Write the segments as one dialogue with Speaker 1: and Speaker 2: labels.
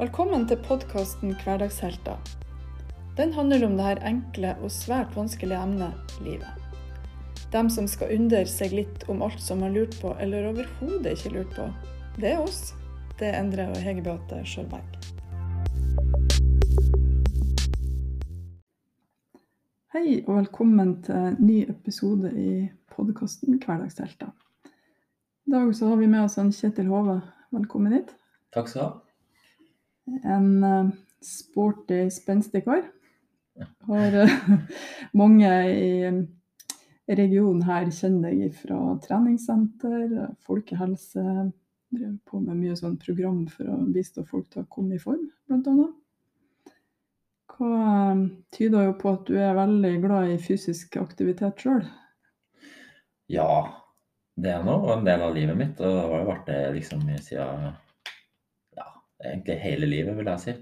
Speaker 1: Velkommen til podkasten Hverdagshelter. Den handler om det her enkle og svært vanskelige emnet livet. Dem som skal undre seg litt om alt som har lurt på, eller overhodet ikke lurt på. Det er oss. Det er Endre og Hege Beate Sjølberg. Hei og velkommen til en ny episode i podkasten Hverdagshelter. I dag så har vi med oss en Kjetil Hove. Velkommen hit.
Speaker 2: Takk skal du ha.
Speaker 1: En eh, sporty, spenstig kar. Har eh, mange i eh, regionen her kjenner deg fra treningssenter, eh, folkehelse. Drev på med mye sånn program for å bistå folk til å komme i form, annet. Hva tyder jo på at du er veldig glad i fysisk aktivitet sjøl?
Speaker 2: Ja, det er nå en del av livet mitt, og det har jo vært det liksom siden egentlig hele livet, vil jeg si.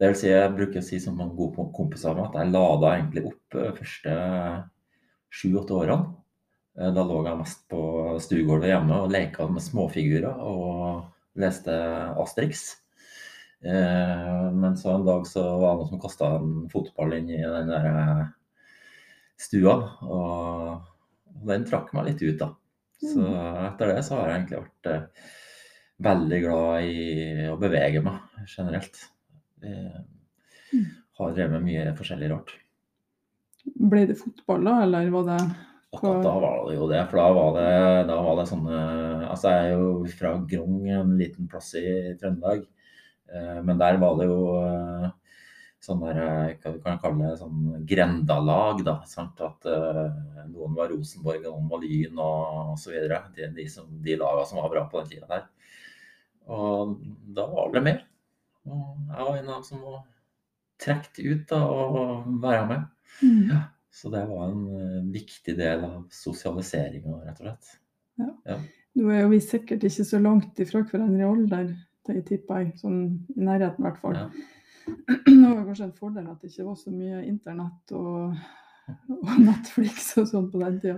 Speaker 2: Det vil si, jeg bruker å si som en god kompis av meg, at jeg lada egentlig opp eh, første sju-åtte årene. Eh, Da lå jeg mest på stuegulvet hjemme og leka med småfigurer og leste Asterix. Eh, Men så en dag så var det noen som kasta en fotball inn i den der stua, og den trakk meg litt ut, da. Så etter det så har jeg egentlig vært veldig glad i å bevege meg generelt. Eh,
Speaker 1: Mm.
Speaker 2: Har drevet med mye forskjellig rart.
Speaker 1: Ble det fotball da, eller var det
Speaker 2: Akkurat da var det jo det, for da var det, da var det sånne Altså, jeg er jo fra Grong, en liten plass i Trøndelag. Eh, Men der var det jo sånne, sånn der, eh, hva du kan kalle det, sånn grendalag, da. Sant? At uh, noen var Rosenborg, noen var Lyn og videre. De, de, som, de lagene som var bra på den tida der. Og da var det mer. Og jeg var en av dem som var trukket ut da, og være med.
Speaker 1: Mm.
Speaker 2: Så det var en eh, viktig del av sosialiseringa, rett og slett.
Speaker 1: Ja, Nå er jo vi sikkert ikke så langt ifra hverandre i alder, det tipper jeg. Sånn i nærheten, i hvert fall.
Speaker 2: Ja.
Speaker 1: Det var kanskje en fordel at det ikke var så mye internett og, og Netflix og sånn på den tida.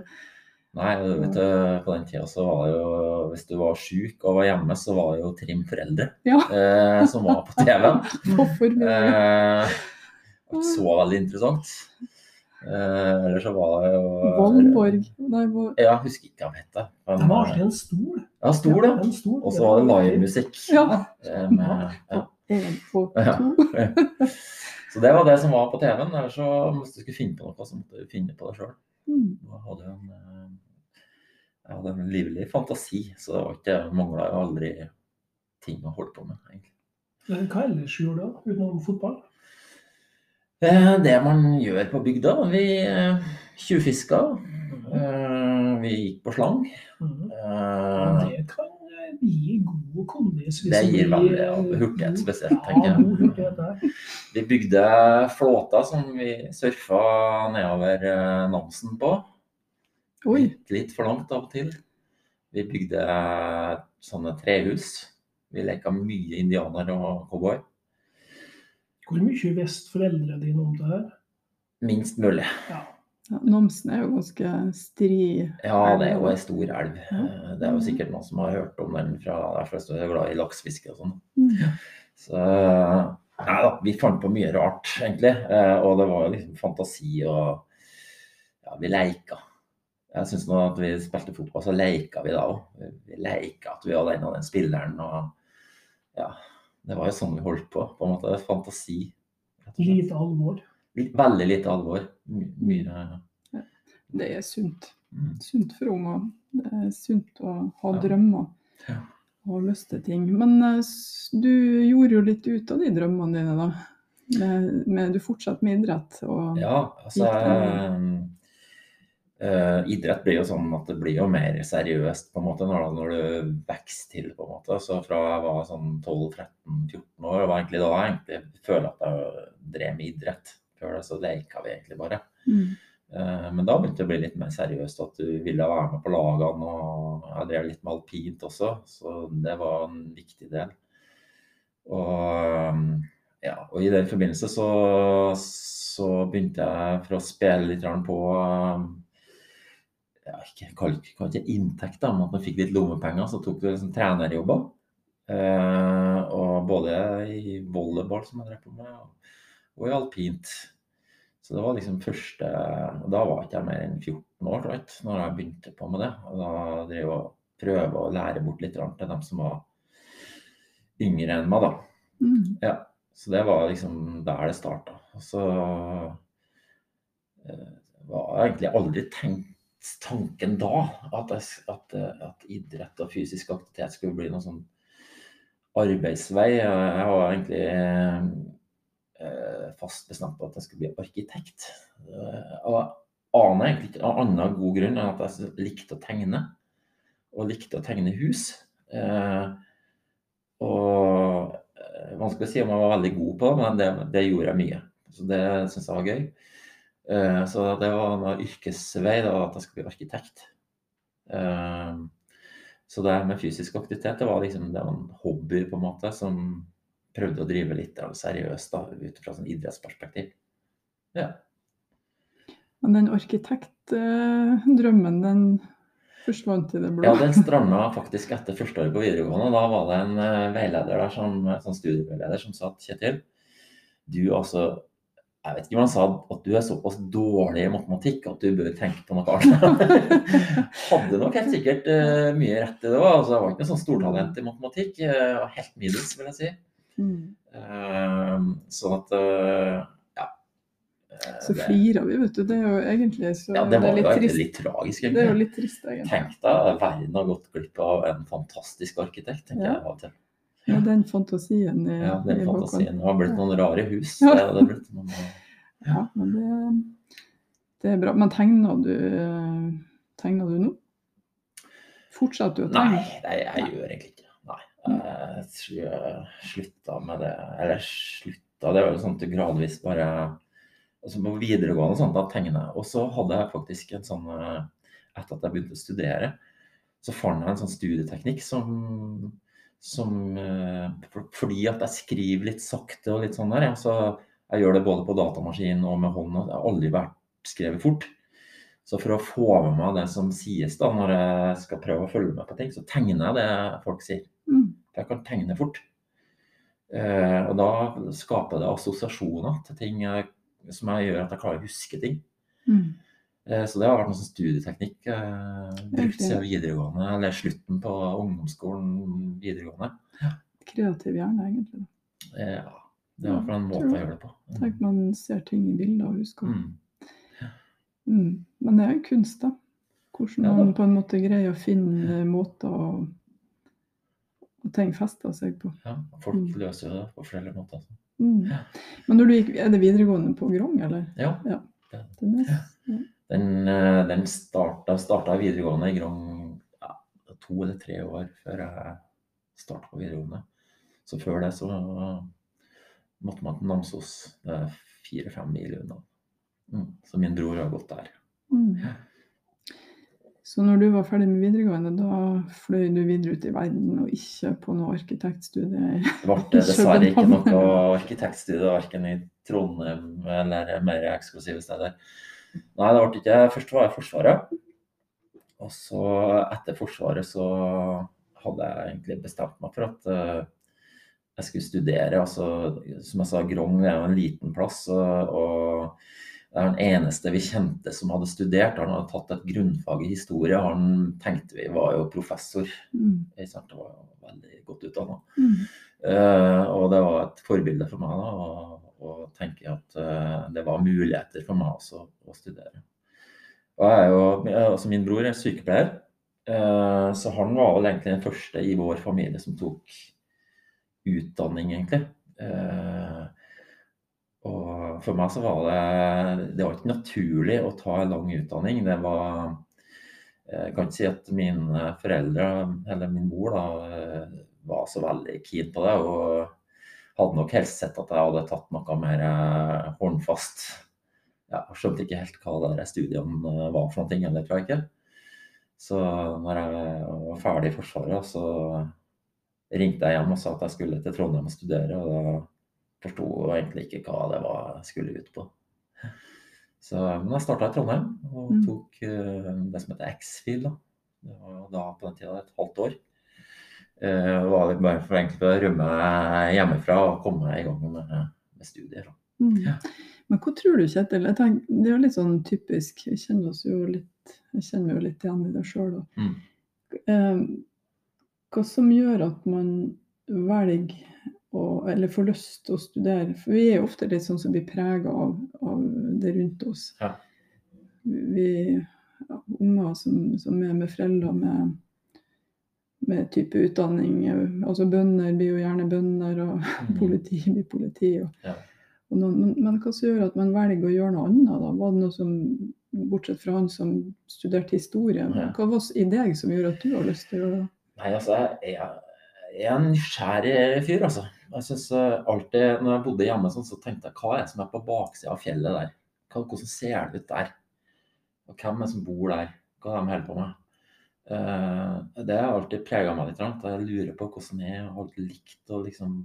Speaker 2: Nei, du vet du, på den tida så var det jo Hvis du var sjuk og var hjemme, så var det jo Trim foreldre
Speaker 1: Ja.
Speaker 2: eh, som var på TV-en.
Speaker 1: Hvorfor mye?
Speaker 2: Eh, ikke så veldig interessant. Eh, eller så var det jo
Speaker 1: Valborg Nei, hvor-
Speaker 2: Ja, jeg husker ikke hva det het.
Speaker 3: Det var alltid en stol.
Speaker 2: Ja, stol, ja.
Speaker 3: En.
Speaker 2: Og så var det livemusikk.
Speaker 1: Ja.
Speaker 2: eh, med- ja.
Speaker 1: En og to.
Speaker 2: Så det var det som var på TV-en. Eller så hvis du skulle finne på noe, så måtte du finne på det sjøl.
Speaker 1: Mm.
Speaker 2: Da hadde en, eh, jeg hadde en livlig fantasi, så det var ikke, mangla jo aldri ting å holde på med. egentlig.
Speaker 3: Hva ellers gjorde du utenom fotball?
Speaker 2: Eh, Det man gjør på bygda Vi eh, tjuvfiska. eh, Vi gikk på slang.
Speaker 3: Mhm.
Speaker 2: eh,
Speaker 3: Det kan gi god kondis.
Speaker 2: Det gir veldig ja, hurtighet spesielt, tenker jeg. Vi bygde flåter som vi surfa nedover Namsen på. Litt, litt for langt av og til. Vi bygde eh, sånne trehus. Vi leka mye indianer og cowboy.
Speaker 3: Hvor mye visste foreldrene dine om det her?
Speaker 2: Minst mulig.
Speaker 3: Ja.
Speaker 1: Ja, Namsen er jo ganske stri.
Speaker 2: Ja, det er jo ei stor elv.
Speaker 1: Ja.
Speaker 2: Eh, Det er jo sikkert noen som har hørt om den fra de fleste er glad i laksefiske og sånn.
Speaker 1: Mm.
Speaker 2: Så nei da, vi fant på mye rart, egentlig. Eh, Og det var jo liksom fantasi og Ja, vi leika. Jeg syns nå at vi spilte fotball, så leika vi da òg. Vi leika at vi var den og den spilleren og Ja. Det var jo sånn vi holdt på. på en måte. Fantasi.
Speaker 3: Lite alvor.
Speaker 2: Veldig lite alvor. My, mye
Speaker 1: Det er sunt.
Speaker 2: mm.
Speaker 1: Sunt for unger. Det er sunt å ha
Speaker 2: Ja.
Speaker 1: drømmer
Speaker 2: Ja.
Speaker 1: og lyst til ting. Men eh, du gjorde jo litt ut av de drømmene dine, da. Med, med, du fortsatte med idrett. Og,
Speaker 2: Ja, altså
Speaker 1: Gikk
Speaker 2: eh, Idrett blir jo sånn at det blir jo mer seriøst på en måte når, når du vokser til. på en måte. Så fra jeg var sånn 12-13-14 år, var egentlig da jeg egentlig føler at jeg drev med idrett. Før det så leika vi egentlig bare.
Speaker 1: Mm.
Speaker 2: Uh, Men da begynte det å bli litt mer seriøst, at du ville være med på lagene. Og jeg drev litt med alpint også, så det var en viktig del. Og, ja, og i den forbindelse så, så begynte jeg for å spille litt på ja, ikke, kall kall ikke inntekt, da, men at man fikk litt lommepenger, så tok du liksom trenerjobber. Eh, og både i volleyball, som jeg drev på med, og, og i alpint. Så det var liksom første og Da var ikke jeg mer enn 14 år, tror jeg, når jeg begynte på med det. Og da drev jeg og prøvde å lære bort litt til dem som var yngre enn meg, da.
Speaker 1: Mm.
Speaker 2: Ja, så det var liksom der det starta. Og så eh, var jeg egentlig aldri tenkt tanken da at, at, at, idrett og fysisk aktivitet skulle bli noen sånn arbeidsvei. Jeg var egentlig eh, fast bestemt på at jeg skulle bli arkitekt. Eh, og jeg aner egentlig ikke noen annen god grunn enn at jeg likte å tegne. Og likte å tegne hus. Eh, og eh, Vanskelig å si om jeg var veldig god på det, men det, det gjorde jeg mye. Så det syns jeg var gøy. Eh, så det var en yrkesvei da, at jeg skulle bli arkitekt. Eh, så det med fysisk aktivitet det var liksom det var en hobby på en måte som prøvde å drive litt seriøst da, ut fra sånn idrettsperspektiv. Ja.
Speaker 1: Men den arkitektdrømmen, den forsvant i det blå?
Speaker 2: Ja, den stranda faktisk etter første året på videregående. Da var det en uh, veileder der, som, sånn studieveileder som sa at Kjetil, du altså jeg vet ikke om han sa at du er såpass dårlig i matematikk at du bør tenke på noe annet. Hadde nok helt sikkert uh, mye rett i det òg. Altså, jeg var ikke noe sånn stortalent i matematikk. Uh, helt middels, vil jeg si.
Speaker 1: Mm.
Speaker 2: Uh, sånn at ja.
Speaker 1: Så flirer vi, vet du. Det er jo egentlig så
Speaker 2: Ja, det var
Speaker 1: det er litt trist.
Speaker 2: litt tragisk,
Speaker 1: Det er jo litt trist, egentlig.
Speaker 2: Tenk deg, verden har gått glipp av en fantastisk arkitekt, tenker
Speaker 1: Ja.
Speaker 2: jeg av og til.
Speaker 1: Med den fantasien Er,
Speaker 2: Ja, den fantasien. Det har blitt noen rare hus.
Speaker 1: Ja.
Speaker 2: Det det blitt, men,
Speaker 1: Ja, men det, det er bra. Men tegner du, tegner du nå? Fortsetter du å tegne?
Speaker 2: Nei, nei, jeg gjør egentlig ikke. Nei. Jeg slutta med det. Eller slutta, det var jo sånn at du gradvis bare altså På videregående og sånt, da tegner jeg. Og så hadde jeg faktisk en sånn eh, Etter at jeg begynte å studere, så fant jeg en sånn studieteknikk som som eh, Fordi at jeg skriver litt sakte og litt sånn der, ja, så jeg gjør det både på datamaskin og med hånda. Det har aldri vært skrevet fort. Så for å få med meg det som sies da, når jeg skal prøve å følge med på ting, så tegner jeg det folk sier.
Speaker 1: Mm.
Speaker 2: For jeg kan tegne fort. Eh, og da skaper det assosiasjoner til ting jeg, som jeg gjør at jeg klarer å huske ting.
Speaker 1: Mm.
Speaker 2: Eh, så det har vært en sånn studieteknikk eh, brukt siden videregående, eller slutten på ungdomsskolen videregående.
Speaker 1: Kreativ hjerne, egentlig.
Speaker 2: Eh, ja, det er i hvert fall en måte å gjøre det på.
Speaker 1: Tenk man ser ting i bilder og husker.
Speaker 2: Mm.
Speaker 1: Mm. Men det er jo kunst, da. Hvordan
Speaker 2: Ja, da.
Speaker 1: man på en måte greier å finne måter å, å ting fester seg på.
Speaker 2: Ja, folk
Speaker 1: Mm.
Speaker 2: løser jo det på forskjellige måter. altså.
Speaker 1: Mm.
Speaker 2: Ja.
Speaker 1: Men når du gikk, er det videregående på Grong, eller?
Speaker 2: Ja,
Speaker 1: Den er,
Speaker 2: den, eh, den starta, starta videregående i Grong ja, to eller tre år før jeg starta på videregående. Så før det så måtte man til Namsos. Det er fire-fem mil unna. Mm. Så min bror har gått der.
Speaker 1: mm. Så når du var ferdig med videregående, da fløy du videre ut i verden og ikke på noe arkitektstudie?
Speaker 2: Det ble dessverre ikke noe arkitektstudie verken i Trondheim eller mer eksklusive steder. Nei, det ble ikke Først var jeg i Forsvaret. Og så etter Forsvaret så hadde jeg egentlig bestemt meg for at uh, jeg skulle studere. Altså, som jeg sa, Grong er jo en liten plass. Og, og det er den eneste vi kjente som hadde studert. Han hadde tatt et grunnfag i historie. Han tenkte vi var jo professor.
Speaker 1: Mm.
Speaker 2: Det var jo veldig godt utdanna.
Speaker 1: Mm.
Speaker 2: Uh, og det var et forbilde for meg da, å, å tenke at eh, det var muligheter for meg også å studere. Og jeg er jo, altså Min bror er sykepleier, eh, så han var vel egentlig den første i vår familie som tok utdanning, egentlig. Eh, og for meg så var det Det var ikke naturlig å ta en lang utdanning. Det var Jeg kan ikke si at mine foreldre, eller min mor, da, var så veldig keen på det. Og hadde nok helst sett at jeg hadde tatt noe mer eh, håndfast. Ja, jeg skjønte ikke helt hva de studiene eh, var for noe, eller tror jeg ikke. Så når jeg var ferdig i Forsvaret, så ringte jeg hjem og sa at jeg skulle til Trondheim og studere. Og da forsto jeg egentlig ikke hva det var jeg skulle ut på. Så, men jeg starta i Trondheim og
Speaker 1: Mm.
Speaker 2: tok eh, det som heter X-Fil. Det var da på den tida et halvt år. Det var litt bare for egentlig å rømme hjemmefra og komme i gang med, med studier.
Speaker 1: Mm.
Speaker 2: Ja.
Speaker 1: Men hva tror du, Kjetil? Jeg tenker, det er jo litt sånn typisk. Jeg kjenner oss jo litt, jeg kjenner meg jo litt igjen i det sjøl.
Speaker 2: Mm.
Speaker 1: Uh, hva som gjør at man velger å, eller får lyst til å studere? For vi er jo ofte litt sånn som blir prega av, av det rundt oss.
Speaker 2: Ja.
Speaker 1: Vi ja, unger som, som er med foreldre med, med type utdanning. Altså bønder blir jo gjerne bønder, og
Speaker 2: Mm.
Speaker 1: politi blir politi. Og,
Speaker 2: Ja.
Speaker 1: og noen, men, men hva som gjør at man velger å gjøre noe annet? da? Var det noe som, bortsett fra han som studerte historie,
Speaker 2: Ja.
Speaker 1: hva var det i deg som gjorde at du har lyst til å gjøre det?
Speaker 2: Nei, altså, jeg, jeg er en nysgjerrig fyr, altså. Jeg synes eh, alltid, når jeg bodde hjemme sånn, så tenkte jeg, hva er det som er på baksida av fjellet der? Hva, hvordan ser det ut der? Og hvem er det som bor der? Hva er det de holder på med? Eh, det har alltid prega meg litt. grann, Jeg lurer på hvordan jeg har alltid likt å liksom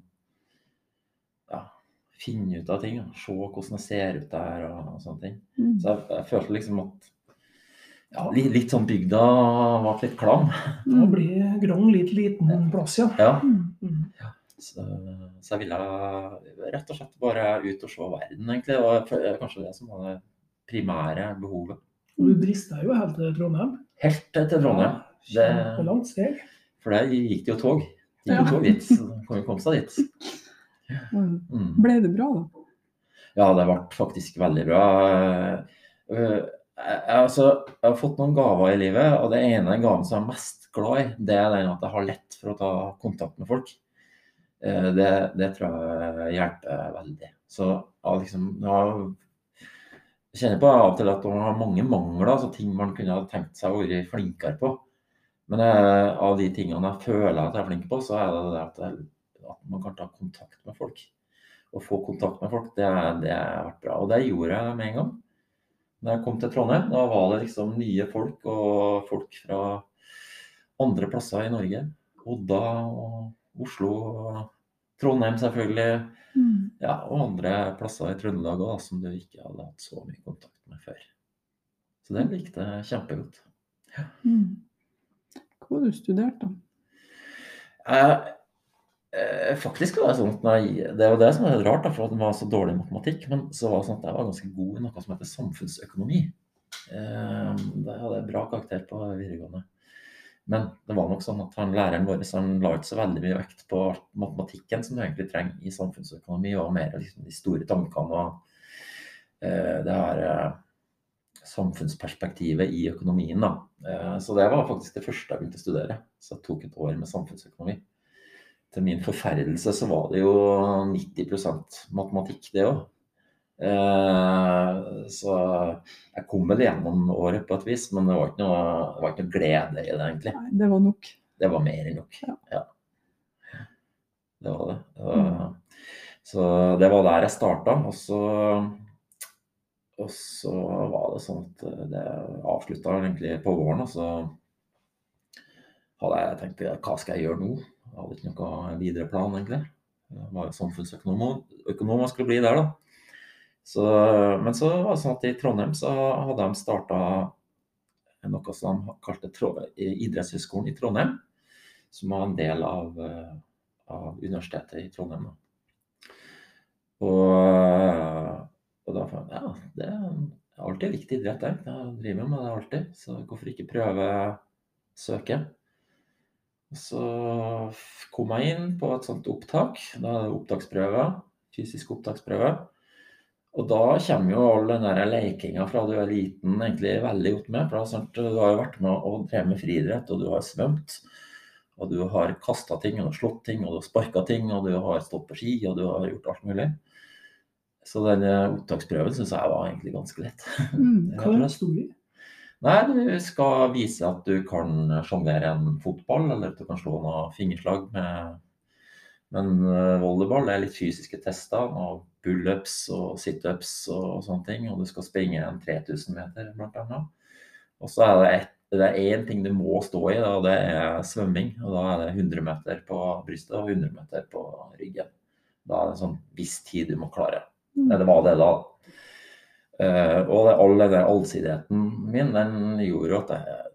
Speaker 2: ja, finne ut av ting. Se hvordan det ser ut der og, og sånne ting.
Speaker 1: Mm.
Speaker 2: Så jeg, jeg følte liksom at ja, litt, litt sånn bygda ble litt klam.
Speaker 3: Da blir Grong litt liten plass, ja.
Speaker 2: Ja.
Speaker 1: Mm.
Speaker 3: ja.
Speaker 2: Så, så jeg ville rett og slett bare ut og se verden, egentlig. Det var kanskje det som var det primære behovet.
Speaker 3: Og du drister jo helt til Trondheim.
Speaker 2: Helt til Trondheim. Det-
Speaker 3: Kjempelangt steg.
Speaker 2: For der gikk det jo tog. Det gikk jo tog dit. Så kom komme seg dit.
Speaker 1: Mm.
Speaker 2: Mm.
Speaker 1: Ble det bra, da?
Speaker 2: Ja, det ble faktisk veldig bra. Eh, Jeg, altså, jeg har fått noen gaver i livet, og det ene gaven som jeg er mest glad i, det er den at jeg har lett for å ta kontakt med folk. Eh, Det, det tror jeg hjelper veldig. Så ja, liksom, jeg kjenner på av og til at man har mange mangler, altså ting man kunne ha tenkt seg å være flinkere på. Men eh, av de tingene jeg føler at jeg er flink på, så er det det at, jeg, at man kan ta kontakt med folk. Å få kontakt med folk, det, det har vært bra. Og det gjorde jeg med en gang. Da jeg kom til Trondheim, da var det liksom nye folk, og folk fra andre plasser i Norge. Odda og Oslo og Trondheim selvfølgelig.
Speaker 1: Mm.
Speaker 2: Ja, og andre plasser i Trøndelag òg som du ikke hadde hatt så mye kontakt med før. Så det likte jeg kjempegodt.
Speaker 1: Mm. Hva har du studert, da?
Speaker 2: Eh, eh, faktisk var det sånn at nei, Det var det som var rart, da, for at den var så dårlig i matematikk. Men så var det sånn at jeg var ganske god i noe som heter samfunnsøkonomi. Eh, det hadde jeg bra karakter på videregående. Men det var nok sånn at han, læreren vår han la ikke så veldig mye vekt på matematikken som du egentlig trenger i samfunnsøkonomi, og mer liksom de store tankene og eh, det her eh, samfunnsperspektivet i økonomien. Da. Eh, så det var faktisk det første jeg begynte å studere. Så jeg tok et år med samfunnsøkonomi. Til min forferdelse så var det jo 90% matematikk, det òg. Eh, så jeg kom vel gjennom året på et vis, men det var ikke noe, var ikke noe glede i det, egentlig.
Speaker 1: Nei, det var nok.
Speaker 2: Det var mer enn nok.
Speaker 1: Ja.
Speaker 2: Ja. Det var det. det var, så det var der jeg starta. Og så, og så var det sånn at det avslutta egentlig på våren. Og så hadde jeg tenkt hva skal jeg gjøre nå? Jeg hadde ikke noen videre plan, egentlig. Jeg var jo samfunnsøkonom og skulle bli der, da. Så, men så var det sånn at i Trondheim så hadde de starta noe som de kalte Idrettshøgskolen i Trondheim. Som var en del av, eh, av Universitetet i Trondheim. Og, og da fant jeg ja, det er alltid likt idrett. Jeg, jeg driver med det alltid, så hvorfor ikke prøve søke? Så kom jeg inn på et sånt opptak. Da er det opptaksprøve, fysisk opptaksprøve. Og da kommer jo all den der leikinga fra du er liten egentlig veldig godt med. For du har jo vært med og drevet med friidrett, og du har svømt. Og du har kasta ting, og du har slått ting, og du har sparka ting, og du har stått på ski, og du har gjort alt mulig. Så den eh, opptaksprøven syns jeg var egentlig ganske lett.
Speaker 1: Mm.
Speaker 3: Hva er i?
Speaker 2: Nei, du skal vise at du kan sjonglere en fotball, eller at du kan slå noen fingerslag med Men eh, volleyball det er litt fysiske tester, av bullups og situps og sånne ting. Og du skal springe en 3000 meter, blant annet. Og så er det er én ting du må stå i, og det er svømming. Og da er det 100 meter på brystet og 100 meter på ryggen. Da er det en sånn viss tid du må klare.
Speaker 1: Eller
Speaker 2: Nei, det var det da. Eh, og det, all den allsidigheten min, den gjorde at jeg,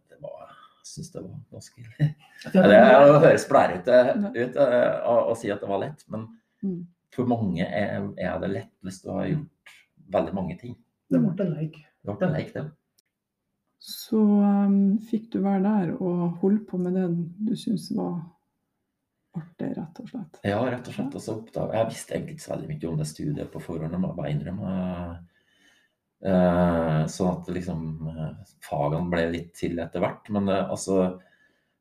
Speaker 2: syns det var ganske Det høres blærete ut uh, å, å si at det var lett, men
Speaker 1: Mm.
Speaker 2: for mange er, er det lett hvis du har gjort veldig mange ting.
Speaker 3: Det ble en leik.
Speaker 2: Det ble en leik, det.
Speaker 1: Så um, fikk du være der og holde på med det du syntes var artig, rett og slett.
Speaker 2: Ja, rett og slett. Og så oppdaget Jeg visste egentlig ikke så veldig mye om det studiet på forhånd, jeg må bare innrømme. Eh, sånn at liksom eh, fagene ble litt til etter hvert. Men eh, altså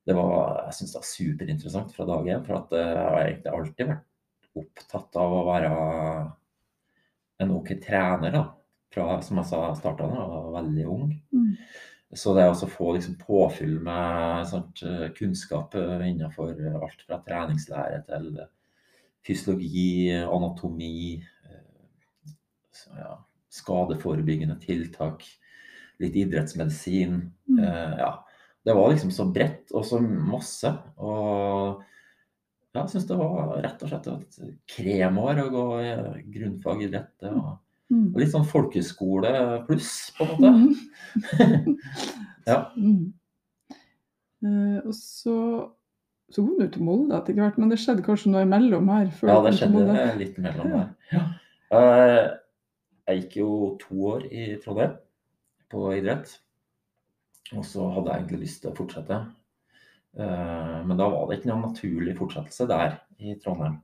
Speaker 2: det var, Jeg syns det var superinteressant fra dag én. For at jeg har egentlig alltid vært opptatt av å være en OK trener. da. Fra, som jeg sa, starta da jeg var veldig ung.
Speaker 1: Mm.
Speaker 2: Så det å få liksom påfyll med sånt, eh, kunnskap innenfor alt fra treningslære til fysiologi, anatomi, så ja, skadeforebyggende tiltak, litt idrettsmedisin.
Speaker 1: Mm.
Speaker 2: Eh, ja. Det var liksom så bredt og så masse. Og jeg syns det var rett og slett et kremår å gå i grunnfag idrett. dette, var-
Speaker 1: Mm.
Speaker 2: og litt sånn folkeskole pluss, på en måte.
Speaker 1: Mm.
Speaker 2: Ja.
Speaker 1: Mm. Eh, og så, så kom du til Molde etter hvert, men det skjedde kanskje noe imellom her? før
Speaker 2: Ja, det skjedde litt imellom
Speaker 1: Ja.
Speaker 2: der. Jeg gikk jo to år i Trondheim på idrett. Og så hadde jeg egentlig lyst til å fortsette. Eh, Men da var det ikke noen naturlig fortsettelse der i Trondheim.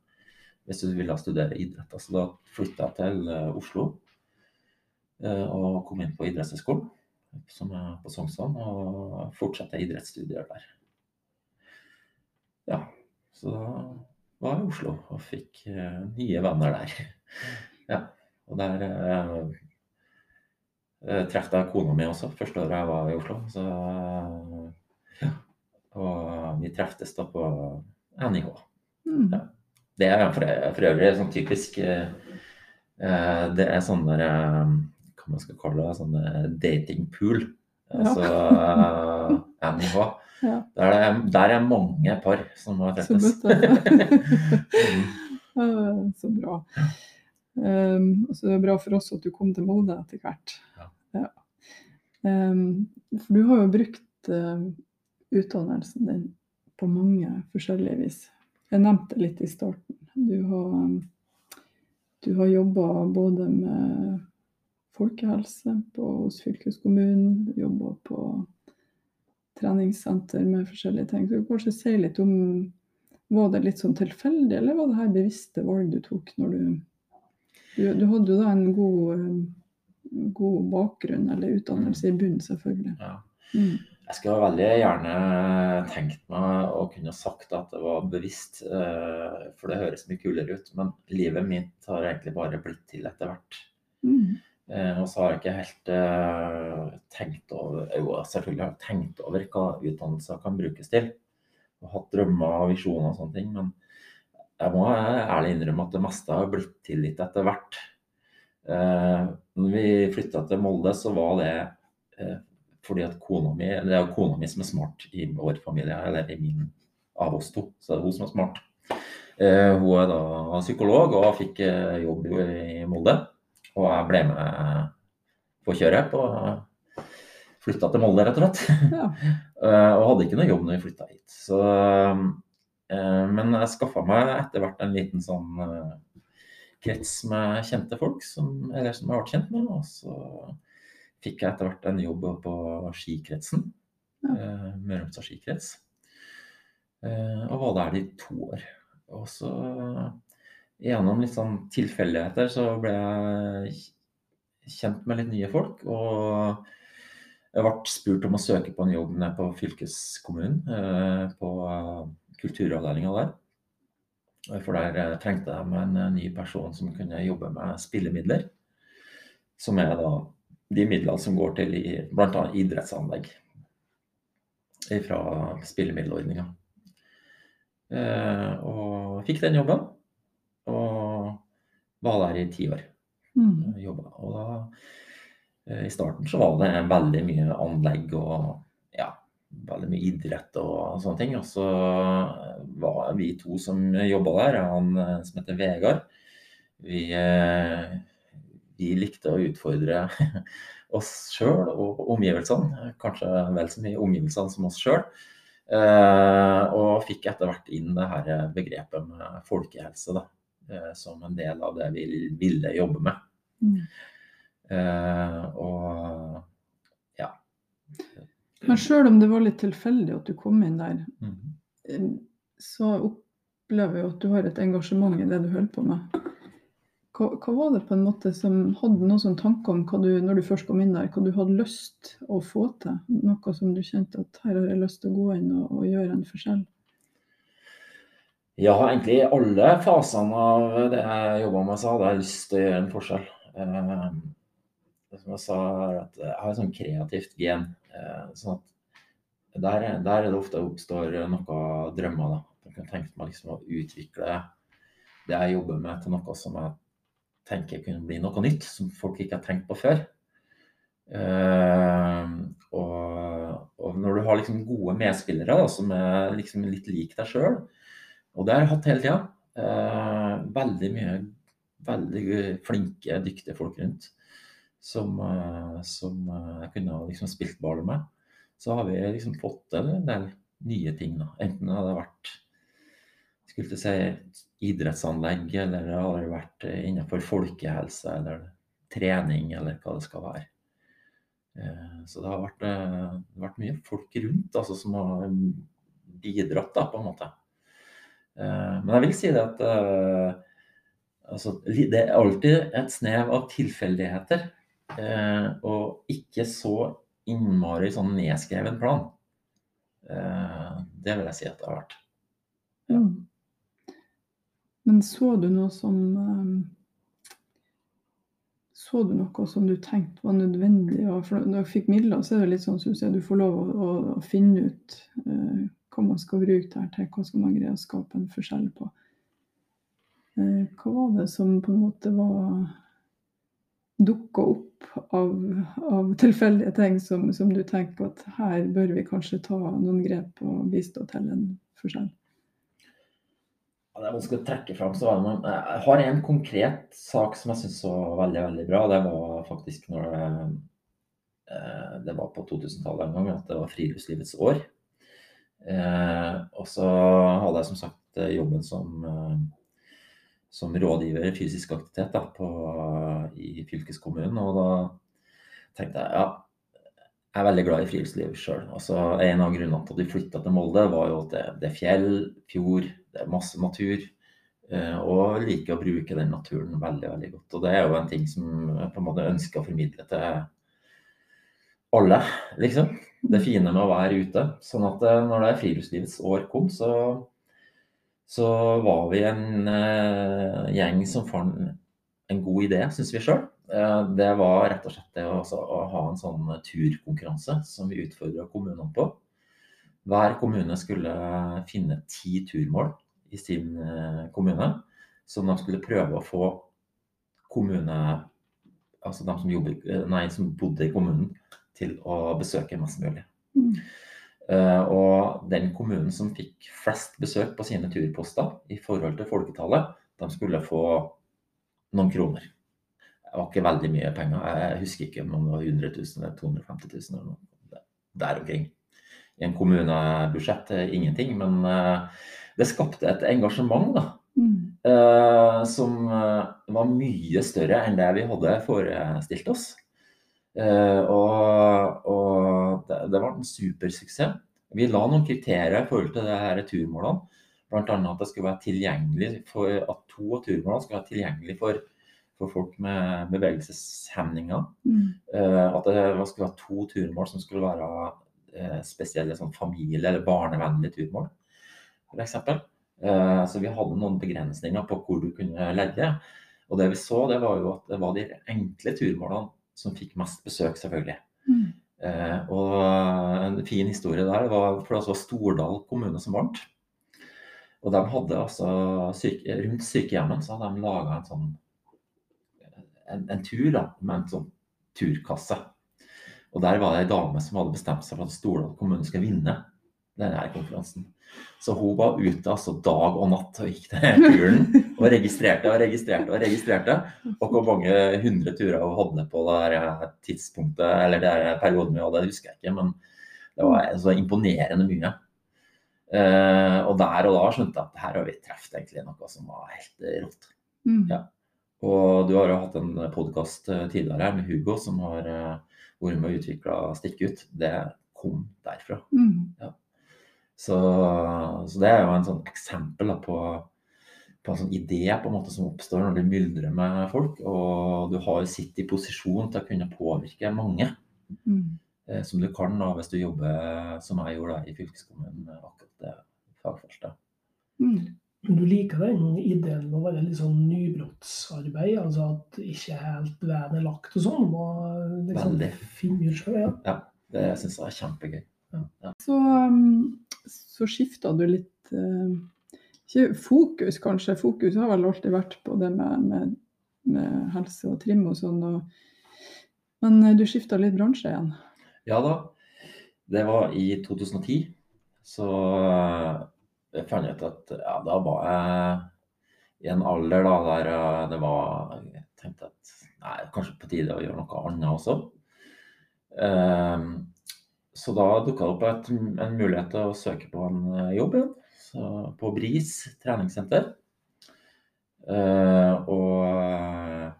Speaker 2: Hvis du ville studere idrett. Så da flytta jeg til eh, Oslo eh, og kom inn på idrettshøyskolen, som er på Sognsvann, og fortsatte idrettsstudier der. Ja, så da var jeg i Oslo og fikk nye venner der. Ja, og der eh, eh, traff jeg kona mi også, første året jeg var i Oslo. Så, ja. Og vi treftes da på NIH.
Speaker 1: Mm.
Speaker 2: Ja. Det er for, for øvrig sånn typisk eh, eh, Det er sånn der eh, Hva man skal kalle det? Sånn eh, datingpool.
Speaker 1: Ja.
Speaker 2: Altså eh, NIH.
Speaker 1: Ja.
Speaker 2: Der, er, der er mange par som har treffes.
Speaker 1: Eh, Så bra. Um, så er det bra for oss at du kom til Molde etter hvert.
Speaker 2: Ja.
Speaker 1: Um, for du har jo brukt uh, utdannelsen din på mange forskjellige vis. Jeg nevnte det litt i starten. Du har, um, du har jobba både med folkehelse på, hos fylkeskommunen, jobba på treningssenter med forskjellige ting. Så du kan kanskje si litt om Var det litt sånn tilfeldig, eller var det her bevisste valg du tok når du Du, du hadde jo da en god, um, god bakgrunn, eller utdannelse i bunnen, selvfølgelig.
Speaker 2: Ja.
Speaker 1: Mm.
Speaker 2: Jeg skulle veldig gjerne tenkt meg å kunne sagt at det var bevisst, eh, for det høres mye kulere ut. Men livet mitt har egentlig bare blitt til etter hvert.
Speaker 1: Mm.
Speaker 2: Eh, Og så har jeg ikke helt eh, tenkt over Jo, selvfølgelig har jeg tenkt over hva utdannelser kan brukes til. Og hatt drømmer og visjoner og sånne ting. Men jeg må ærlig innrømme at det meste har blitt til litt etter hvert. Eh, når vi flytta til Molde, så var det eh, fordi at kona mi Det er jo kona mi som er smart i vår familie, eller i min av oss to. Så det er hun som er smart. Eh, hun er da psykolog og fikk eh, jobb i Molde. Og jeg ble med på kjøret. på Flytta til Molde, rett og slett.
Speaker 1: Ja.
Speaker 2: Eh, og hadde ikke noe jobb når vi flytta hit. Så, eh, men jeg skaffa meg etter hvert en liten sånn eh, krets med kjente folk, som, eller som jeg ble kjent med. Og så fikk jeg etter hvert en jobb på skikretsen.
Speaker 1: Ja.
Speaker 2: Eh, og skikrets. Eh, og var der i to år. Og så gjennom litt sånn tilfeldigheter så ble jeg kjent med litt nye folk. Og jeg ble spurt om å søke på en jobb nede på fylkeskommunen, eh, på kulturavdelinga der. For der eh, trengte de en eh, ny person som kunne jobbe med spillemidler. Som er da de midlene som går til bl.a. idrettsanlegg. Fra spillemiddelordninga. Eh, og fikk den jobben. Og var der i ti år.
Speaker 1: Mm.
Speaker 2: Og da I starten så var det veldig mye anlegg og ja, veldig mye idrett og sånne ting. Og så var vi to som jobba der, han eh, som heter Vegard. Vi, eh, vi likte å utfordre oss sjøl og omgivelsene. Kanskje vel så mye omgivelsene som oss sjøl. Eh, og fikk etter hvert inn det her begrepet med folkehelse da, eh, som en del av det vi ville jobbe med.
Speaker 1: Mm.
Speaker 2: Eh, og ja.
Speaker 1: Men sjøl om det var litt tilfeldig at du kom inn der, mm. så opplever jeg at du har et engasjement i det du holder på med. Hva, hva var det på en måte som hadde noen sånn tanker om hva du, når du først kom inn der, hva du hadde lyst å få til? Noe som du kjente at her har jeg lyst til å gå inn og, og gjøre en forskjell?
Speaker 2: Ja, egentlig i alle fasene av det jeg jobba med, så hadde jeg lyst til å gjøre en forskjell. Eh, det som jeg sa, er at jeg har et sånn kreativt gen. eh, sånn at der, der er det ofte oppstår noen drømmer. da. Jeg kunne tenkt meg liksom å utvikle det jeg jobber med, til noe som jeg tenker kunne bli noe nytt, som folk ikke har tenkt på før. Uh, og, og når du har liksom gode medspillere da, som er liksom litt lik deg sjøl, og det har jeg hatt hele tida. uh, veldig mye veldig flinke, dyktige folk rundt som, eh, som eh, jeg kunne liksom spilt ball med. Så har vi liksom fått til en del nye ting. Da. Enten det hadde vært skulle si, idrettsanlegg, eller det har vært innenfor folkehelse eller trening, eller hva det skal være. Eh, Så det har vært, eh, vært mye folk rundt altså, som har bidratt, da, på en måte. Eh, Men jeg vil si det at eh, altså, det er alltid et snev av tilfeldigheter. Eh, Og ikke så innmari sånn nedskreven plan. Eh, Det vil jeg si at det har vært. Ja.
Speaker 1: Mm. Men så du noe som eh, Så du noe som du tenkte var nødvendig? For når du fikk midler, så er det litt sånn som du får lov å, å finne ut eh, hva man skal bruke det her til, hva skal man greie å skape en forskjell på. Eh, hva var det som på en måte var dukka opp av, av tilfeldige ting som, som du tenker at her bør vi kanskje ta noen grep og bistå til en forskjell?
Speaker 2: Ja, det er vanskelig å trekke fram. Så jeg har en konkret sak som jeg syns var veldig veldig bra. Det var faktisk når det, eh, det var på 2000-tallet en gang at det var friluftslivets år. Eh, og så hadde jeg som sagt jobben som, eh, som rådgiver i fysisk aktivitet da, på, i fylkeskommunen. Og da tenkte jeg ja, jeg er veldig glad i friluftsliv sjøl. Altså, en av grunnene til at vi flytta til Molde, var jo at det, det er fjell, fjord, det er masse natur. eh, Og liker å bruke den naturen veldig veldig godt. Og det er jo en ting som jeg på en måte ønsker å formidle til alle, liksom. Det fine med å være ute. Sånn at eh, når det er friluftslivets år kom, så, så var vi en eh, gjeng som fant en god idé, syns vi sjøl. Det var rett og slett det å, å ha en sånn turkonkurranse som vi utfordra kommunene på. Hver kommune skulle finne ti turmål i sin eh, kommune, som de skulle prøve å få kommune Altså de som, jobber, eh, nei, som bodde i kommunen, til å besøke mest mulig.
Speaker 1: Mm.
Speaker 2: Eh, og den kommunen som fikk flest besøk på sine turposter i forhold til folketallet, de skulle få noen kroner. Det var ikke veldig mye penger. Jeg husker ikke om det var 100 000 eller 250 000 eller noe der omkring. I en kommunebudsjett er ingenting, men eh, det skapte et engasjement da,
Speaker 1: Mm.
Speaker 2: eh, som eh, var mye større enn det vi hadde forestilt oss. Eh, og og det, det var en supersuksess. Vi la noen kriterier i forhold til det her turmålene. Bl.a. at det skulle være tilgjengelig for at to av turmålene skulle være tilgjengelig for, for folk med bevegelseshemninger.
Speaker 1: Mm.
Speaker 2: Eh, at det skulle være to turmål som skulle være eh, spesielle sånn familie- eller barnevennlige turmål, f.eks. Eh, så vi hadde noen begrensninger på hvor du kunne legge. Og det vi så, det var jo at det var de enkle turmålene som fikk mest besøk, selvfølgelig.
Speaker 1: Mm.
Speaker 2: Eh, og en fin historie der var for det var Stordal kommune som vant. Og de hadde altså syke, rundt sykehjemmet så hadde de laga en sånn en, en tur da, med en sånn turkasse. Og der var det ei dame som hadde bestemt seg for at Stordal kommune skulle vinne denne konferansen. Så hun var ute altså dag og natt og gikk til turen og registrerte og registrerte og registrerte. Og hvor mange hundre turer hun hadde på det her tidspunktet, eller det perioden vi hadde, husker jeg ikke. Men det var så imponerende mye. Eh, og der og da skjønte jeg at her har vi truffet egentlig noe som var helt rått.
Speaker 1: Mm.
Speaker 2: Ja. Og du har jo hatt en podkast tidligere her med Hugo som har eh, vært med og utvikla Stikk ut. Det kom derfra.
Speaker 1: Mm.
Speaker 2: Så, så det er jo en sånn eksempel da, på, på en sånn idé på en måte som oppstår når det myldrer med folk. Og du har sitt i posisjon til å kunne påvirke mange.
Speaker 1: Mm.
Speaker 2: Eh, som du kan da, hvis du jobber som jeg gjorde da, i fylkeskommunen med akkurat det fagfeltet.
Speaker 1: Mm.
Speaker 3: Men du liker den ideen med å være litt sånn nybrottsarbeid? Altså at ikke helt veien er lagt og sånn? Og liksom
Speaker 2: Veldig.
Speaker 3: finne ut selv, ja.
Speaker 2: Det syns jeg er kjempegøy.
Speaker 1: Så, um, så skifta du litt eh, Ikke fokus, kanskje. Fokus har vel alltid vært på det med, med, med helse og trim og sånn. Og, men eh, du skifta litt bransje igjen.
Speaker 2: Ja da. Det var i 2010. Så eh, jeg fant ut at ja, da var jeg i en alder da, der det var Jeg tenkte at nei, kanskje på tide å gjøre noe annet også. Ehm, så da dukka det opp et, en mulighet til å søke på en eh, jobb igjen. På BRIS treningssenter. Uh, og,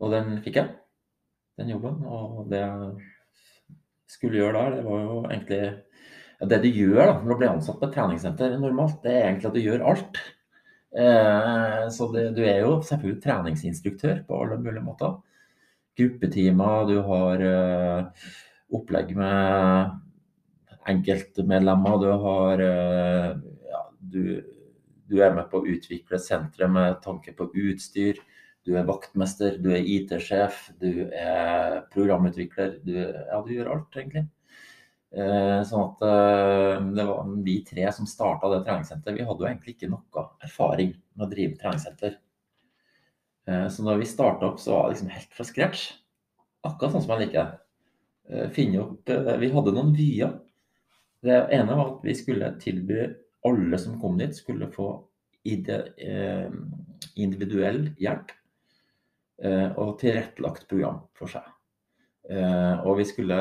Speaker 2: og den fikk jeg, den jobben. Og det jeg skulle gjøre der, det var jo egentlig ja, Det du gjør da, når du blir ansatt på et treningssenter normalt, det er egentlig at du gjør alt. Uh, så det, du er jo selvfølgelig treningsinstruktør på alle mulige måter. Gruppetimer, du har eh, opplegg med enkeltmedlemmer, du har eh, ja, du, du er med på å utvikle senteret med tanke på utstyr. Du er vaktmester, du er IT-sjef, du er programutvikler. Du, ja, du gjør alt, egentlig. Eh, sånn at eh, det var vi tre som starta det treningssenteret. Vi hadde jo egentlig ikke noe erfaring med å drive treningssenter. Så da vi starta opp, så var det liksom helt fra scratch. Akkurat sånn som jeg liker det. Eh, finne opp Vi hadde noen vyer. Det ene var at vi skulle tilby alle som kom dit, skulle få eh, individuell hjelp eh, og tilrettelagt program for seg. Og vi skulle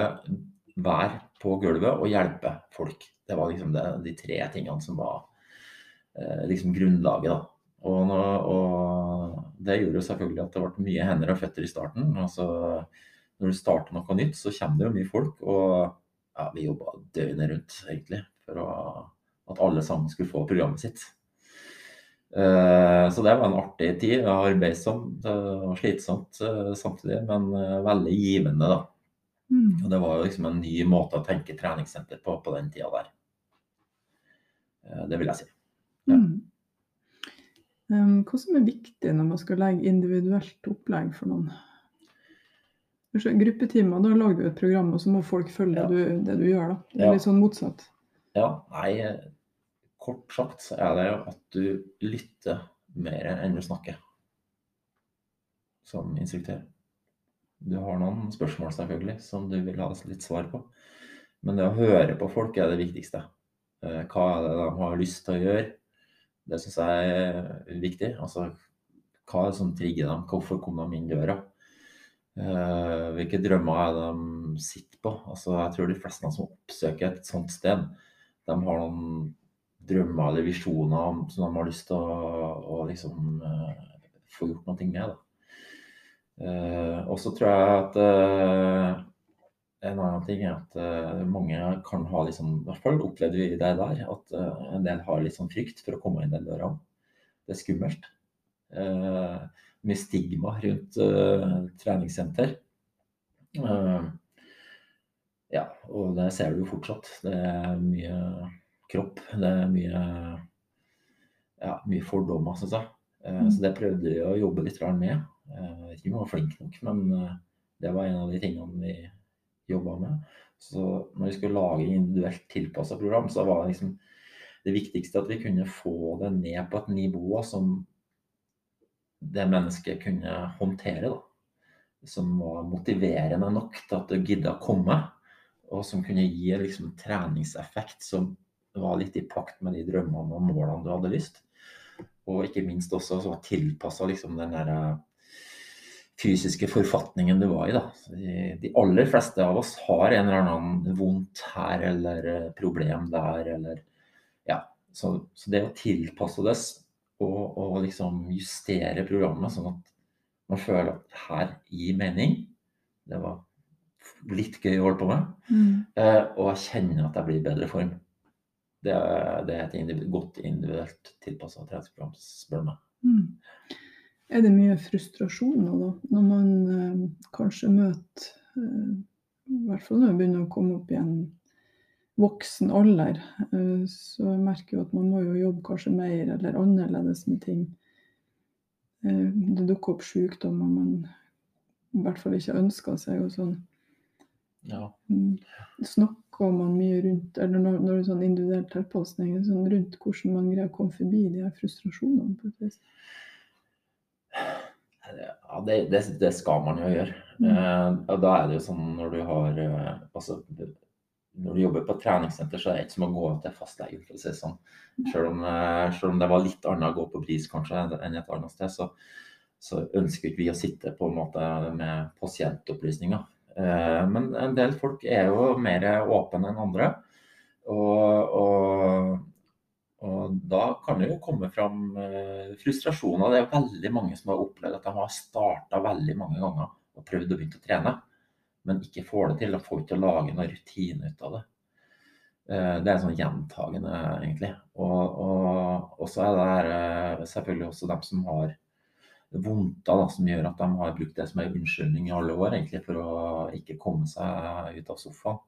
Speaker 2: være på gulvet og hjelpe folk. Det var liksom det, de tre tingene som var liksom grunnlaget. da. Og, og det gjorde jo selvfølgelig at det ble mye hender og føtter i starten. Altså, når du starter noe nytt, så kommer det jo mye folk. Og ja, vi jobba døgnet rundt, egentlig, for å, at alle sammen skulle få programmet sitt. Eh, så det var en artig tid. Arbeidsomt eh, og slitsomt eh, samtidig, men veldig givende, da.
Speaker 1: Mm.
Speaker 2: Og det var jo liksom en ny måte å tenke treningssenter på på den tida der. Det vil jeg si. Ja.
Speaker 1: Mm. Um, hva som er viktig når man skal legge individuelt opplegg for noen? Gruppetimer, da lager du et program, og så må folk følge
Speaker 2: Ja.
Speaker 1: det, du, det du gjør. da. Det er
Speaker 2: Ja.
Speaker 1: litt sånn motsatt.
Speaker 2: Ja, nei, kort sagt så er det jo at du lytter mer enn du snakker som instruktør. Du har noen spørsmål selvfølgelig som du vil ha litt svar på. Men det å høre på folk er det viktigste. Eh, Hva er det de har lyst til å gjøre? Det syns jeg er viktig. Altså, hva er det som trigger dem? Hvorfor kom de inn døra? Eh, hvilke drømmer er de sitter på? Altså, jeg tror de fleste som oppsøker et sånt sted, de har noen drømmer eller visjoner som de har lyst til å, å liksom eh, få gjort noe med. Eh, og så tror jeg at uh, en annen ting er at uh, mange kan ha liksom, i hvert fall opplevde vi det der, at en del har litt sånn frykt for å komme inn den døra. Det er skummelt. Eh, mye stigma rundt uh, treningssenter. Uh, ja, og det ser du jo fortsatt. Det er mye kropp. Det er mye, ja, mye fordommer, syns jeg. Eh, Så det prøvde vi å jobbe litt med. Jeg vet ikke om vi var flinke nok, men det var en av de tingene vi jobba med. Så når vi skulle lage individuelt tilpassa program, så var det liksom det viktigste at vi kunne få det ned på et nivå som det mennesket kunne håndtere. da. Som var motiverende nok til at det gidda å komme. og som kunne gi en liksom, treningseffekt som var litt i pakt med de drømmene og målene du hadde lyst. Og ikke minst også som var tilpassa liksom, den der eh, fysiske forfatningen du var i. Da. De, aller fleste av oss har en eller annen vondt her eller eh, problem der, eller Ja. Så, så det å tilpasse det og, og, liksom justere programmet sånn at man føler at her gir mening. Det var litt gøy å holde på med. Mm. Eh, og jeg kjenner at jeg blir i bedre form. Det er, det er et individ, godt individuelt tilpassa treningsprogram, spør du meg. Mm.
Speaker 1: Er det mye frustrasjon da, når man eh, kanskje møter eh, I hvert fall når man begynner å komme opp i en voksen alder, eh, så jeg merker jo at man må jo jobbe kanskje mer eller annerledes med ting. Eh, det dukker opp sykdommer man i hvert fall ikke ønsker seg og sånn.
Speaker 2: Ja.
Speaker 1: Mm. Snakker man mye rundt, eller når, når det er sånn individuell tilpasning, sånn rundt hvordan man greier å komme forbi de her frustrasjonene? på et vis?
Speaker 2: Ja, det, det, det skal man jo gjøre. Mm. Eh, da er det jo sånn når du har eh, altså, når du jobber på treningssenter, så er det ikke som å gå til fastlegen, for å si sånn. Selv om, eh, selv om, det var litt annet å gå på BRIS kanskje enn et annet sted, så, så ønsker ikke vi å sitte på en måte med pasientopplysninger. Eh, men en del folk er jo mer åpne enn andre. Og, og, og, da kan det jo komme fram eh, frustrasjoner. Det er veldig mange som har opplevd at de har starta veldig mange ganger og prøvd å begynne å trene, men ikke får det til. Og får ikke lage noen rutine ut av det. Eh, det er sånn gjentagende, egentlig. Og, og så er det selvfølgelig også dem som har vondter da, som gjør at de har brukt det som en unnskyldning i alle år egentlig for å ikke komme seg ut av sofaen.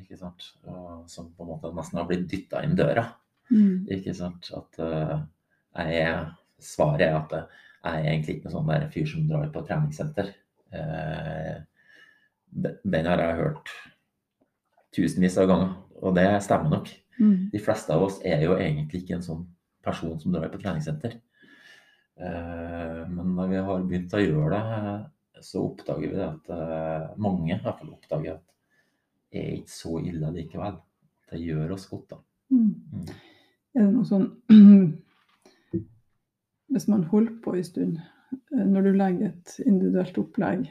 Speaker 2: Ikke sant? Som på en måte nesten har blitt dytta inn døra. Mm. Ikke sant? At uh, jeg er, Svaret er at jeg er egentlig ikke noen sånn der fyr som drar på treningssenter. Uh, den har jeg hørt tusenvis av ganger, og det stemmer nok. Mm. De fleste av oss er jo egentlig ikke en sånn person som drar på treningssenter. Eh, men når vi har begynt å gjøre det, så oppdager vi at eh, mange i hvert fall oppdager at det er ikke så ille likevel. Det gjør oss godt, da. Mm.
Speaker 1: Mm. Er det noe sånn Hvis man holder på en stund, eh, når du legger et individuelt opplegg,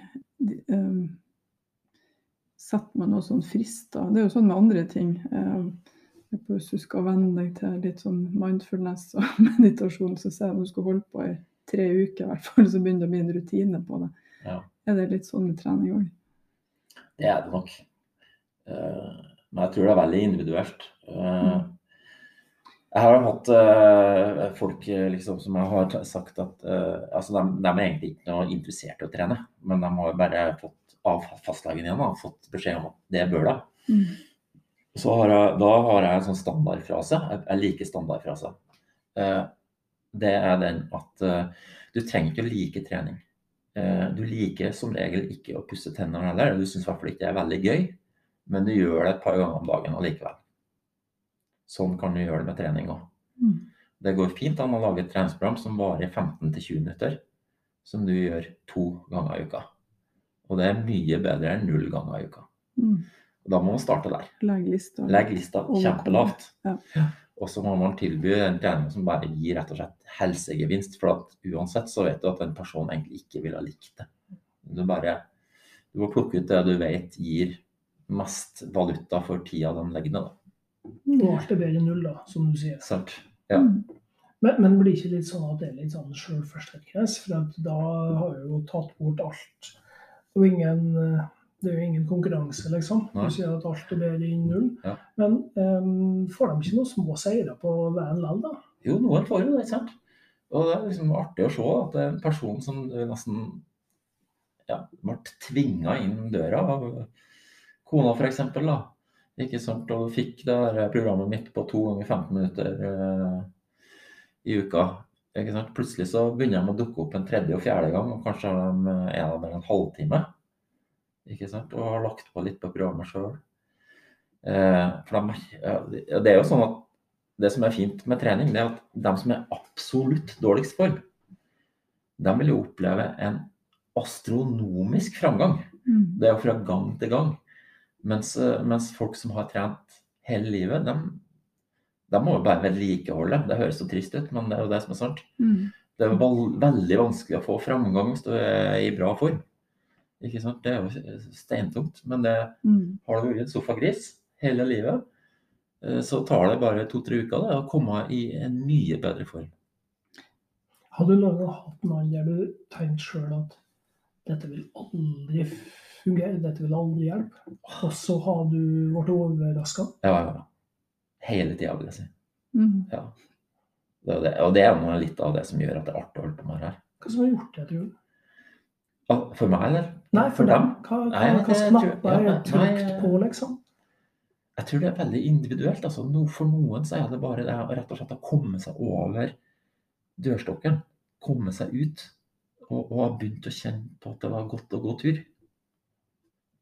Speaker 1: setter man noen sånn frister? Det er jo sånn med andre ting. Hvis du skal venne deg til litt sånn mindfulness og meditasjon, så ser jeg at du skal holde på i tre uker, i hvert fall, så begynner det å bli en rutine på det. Ja. Er det litt sånn med trening òg?
Speaker 2: Det er det nok. Uh, men jeg tror det er veldig individuelt. Mm. Jeg har hatt uh, folk liksom, som har sagt at altså de, de, er egentlig ikke noe interessert i å trene, men de har bare fått av fastlegen igjen da, fått beskjed om at det bør da. Mm. Har jeg, da har jeg en sånn standardfrase. Jeg, liker standardfrase. Uh, det er den at uh, du trenger ikke å like trening. Uh, du liker som regel ikke å pusse tennene heller. Du syns i hvert fall ikke det er veldig gøy, men du gjør det et par ganger om dagen allikevel. Sånn kan du gjøre det med trening òg. Mm. Det går fint an å lage et treningsprogram som varer 15-20 minutter, som du gjør to ganger i uka. Og det er mye bedre enn null ganger i uka. Mm. Da må man starte der.
Speaker 1: Legg lista.
Speaker 2: Legg lista kjempelavt. Ja. Og så må man tilby en trening som bare gir rett og slett helsegevinst. For at uansett så vet du at en person egentlig ikke ville ha likt det. Du bare du må plukke ut det du vet gir mest valuta for tida den legger ned.
Speaker 3: Og alt er bedre enn null, da, som du sier.
Speaker 2: Sant. Ja. Mm.
Speaker 3: Men, men blir ikke litt sånn at det er litt sånn sjølforsterkende? For da har du jo tatt bort alt. Og ingen det er jo ingen konkurranse, liksom. Du sier at alt er bedre enn null. Ja. Men um, får de ikke noen små seire på veien likevel, da?
Speaker 2: Jo, noen får jo det, ikke sant. Og det er liksom artig å se at det er en person som nesten ja, ble tvinga inn døra av kona, f.eks. Ikke sant? Og fikk det programmet mitt på to ganger 15 minutter eh, i uka. Plutselig så begynner de å dukke opp en tredje og fjerde gang, og kanskje har de en av dem en halvtime og har lagt på litt på programmet sjøl. Eh, det er jo sånn at det som er fint med trening, det er at de som er absolutt dårligst form, de vil jo oppleve en astronomisk framgang. Mm. Det er jo fra gang til gang. Mens, eh, mens folk som har trent hele livet, de, de må jo bare vedlikeholde. Det høres så trist ut, men det er jo det som er sant.
Speaker 1: Mm.
Speaker 2: Det er veldig vanskelig å få framgang hvis du er i bra form. Ikke sant? Det er jo steintungt. Men det,
Speaker 1: Mm.
Speaker 2: har du vært en sofagris hele livet, eh, så tar det bare to-tre uker det, å komme i en mye bedre form.
Speaker 3: Har du noen gang hatt en alder du tenkte sjøl at dette vil aldri fungere, dette vil aldri hjelpe, og så har du blitt overraska?
Speaker 2: Ja, ja, ja. Hele tida, vil jeg si.
Speaker 1: Mm.
Speaker 2: Ja. Det det. Og det er noe litt av det som gjør at det er artig å holde på med det her.
Speaker 3: Hva som har gjort det, tror du?
Speaker 2: Ah, For meg, eller?
Speaker 3: Nei, for dem. Hva, hva,
Speaker 2: Nei,
Speaker 3: hva er
Speaker 2: ja,
Speaker 3: trykt på, liksom?
Speaker 2: Jeg tror det er veldig individuelt. Altså, for noen så er det bare det rett og slett å komme seg over dørstokken. Komme seg ut. Og, og ha begynt å kjenne på at det var godt å gå tur.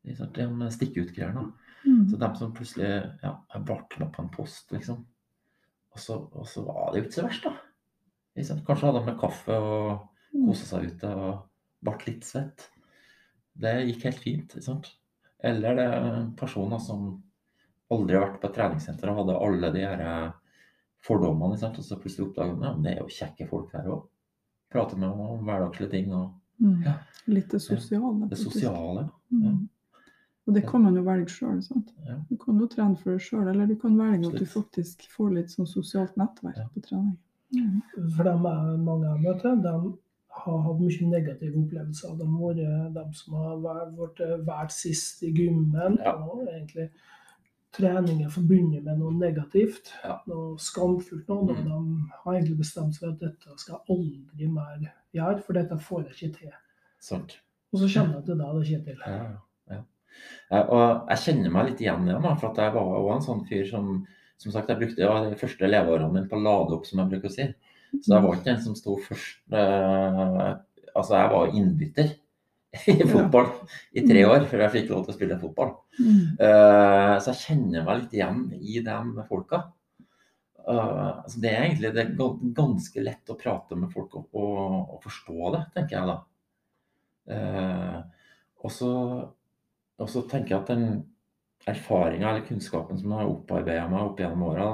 Speaker 2: De stikke-ut-greiene.
Speaker 1: Mm.
Speaker 2: Så dem som plutselig ja, jeg ble på en post, liksom. Og så, og så var det jo ikke så verst, da. Kanskje hadde de med kaffe og kosa seg ute og ble litt svett. Det gikk helt fint. ikke sant? Eller det er personer som aldri har vært på et treningssenter og hadde alle de her eh, fordommene, og så plutselig oppdager de ja, det er jo kjekke folk her òg. Prater med dem om hverdagslige ting og
Speaker 1: Mm.
Speaker 2: Ja.
Speaker 1: Litt det sosiale.
Speaker 2: det sosiale.
Speaker 1: Mm. Og det kan man jo velge sjøl.
Speaker 2: Ja.
Speaker 1: Du kan jo trene for deg sjøl, eller du kan velge at du faktisk får litt sånn sosialt nettverk
Speaker 2: Ja.
Speaker 1: på trening. Mm.
Speaker 3: For dem er mange jeg møter, de har hatt mye negative opplevelser. De har vært de som har vært, vært valgt sist i gymmen,
Speaker 2: Ja.
Speaker 3: og egentlig trening er forbundet med noe negativt,
Speaker 2: Ja.
Speaker 3: noe skamfullt. Noe,
Speaker 2: Mm.
Speaker 3: De har egentlig bestemt seg for at dette skal jeg aldri mer gjøre, for dette får jeg ikke til.
Speaker 2: Sant.
Speaker 3: Og så kommer jeg til deg, det Kjetil.
Speaker 2: Ja, ja, ja. Og jeg kjenner meg litt igjen i det, for at jeg var òg en sånn fyr som som sagt, jeg brukte ja, de første leveårene mine på å lade opp, som jeg bruker å si. Så jeg var ikke den som sto først eh, Altså, jeg var innbytter i fotball i tre år før jeg fikk lov til å spille fotball.
Speaker 1: Mm.
Speaker 2: Eh, så jeg kjenner meg litt igjen i de folka. Eh, altså det er egentlig det er ganske lett å prate med folk og, og, og forstå det, tenker jeg da. Eh, og så og så tenker jeg at den erfaringa eller kunnskapen som jeg har opparbeida meg opp gjennom åra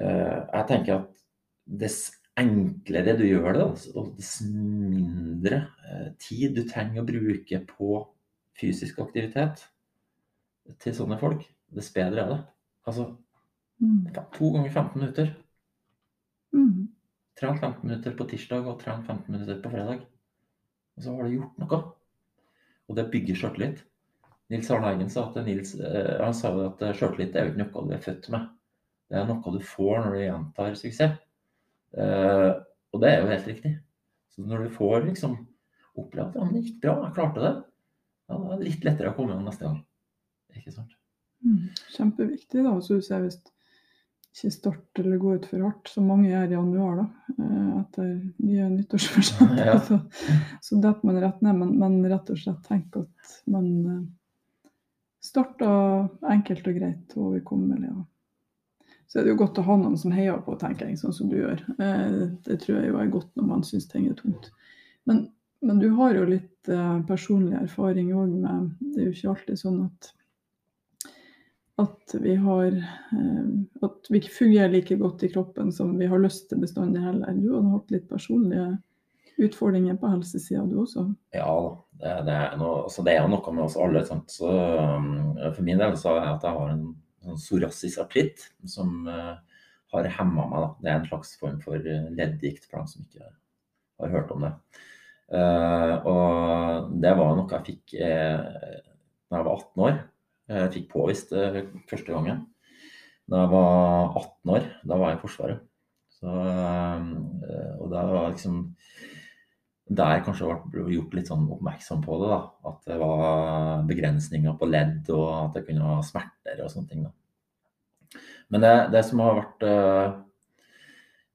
Speaker 2: eh, Jeg tenker at dess enklere du gjør det, og dess mindre eh, tid du trenger å bruke på fysisk aktivitet til sånne folk, dess bedre er det. Altså
Speaker 1: Mm.
Speaker 2: to ganger 15 minutter.
Speaker 1: Mm.
Speaker 2: Tren 15 minutter på tirsdag og tren 15 minutter på fredag. Og så har du gjort noe. Og det bygger sjøltillit. Nils Arne Eggen sa at Nils, eh, han sa at eh, sjøltillit er jo ikke noe du er født med. Det er noe du får når du gjentar suksess. Eh, og det er jo helt riktig. Så når du får liksom oppleve at ja, det gikk bra, jeg klarte det, da er det litt lettere å komme igjen neste gang. Ikke sant?
Speaker 1: Mm. Kjempeviktig, da. Så du ser hvis ikke starte eller gå ut for hardt, som mange gjør i januar, da, eh, etter nye nyttårsforsett.
Speaker 2: Ja.
Speaker 1: så, så detter man rett ned, men, men rett og slett tenk at man eh, starter enkelt og greit og overkommelig. Ja. så er det jo godt å ha noen som heier på, tenker jeg, sånn som du gjør. Eh, det tror jeg jo er godt når man syns ting er tungt. Men, men du har jo litt personlig erfaring òg med Det er jo ikke alltid sånn at at vi har eh, At vi ikke fungerer like godt i kroppen som vi har lyst til bestandig heller. Du har hatt litt personlige utfordringer på helsesida, du også.
Speaker 2: Ja da, det, det, er noe, altså det er noe med oss alle. Så, um, for min del så er det at jeg har en sånn psoriasisartritt som uh, har hemma meg. Da. Det er en slags form for uh, leddgikt for dem som ikke har hørt om det. Uh, og det var noe jeg fikk uh, jeg var 18 år. Jeg fikk påvist det første gangen. Da jeg var 18 år, da var jeg i Forsvaret. Så, uh, og da var liksom der kanskje ble gjort litt sånn oppmerksom på det. da, At det var begrensninger på ledd, og at det kunne ha smerter og sånne ting. da. Men det, det som har vært uh,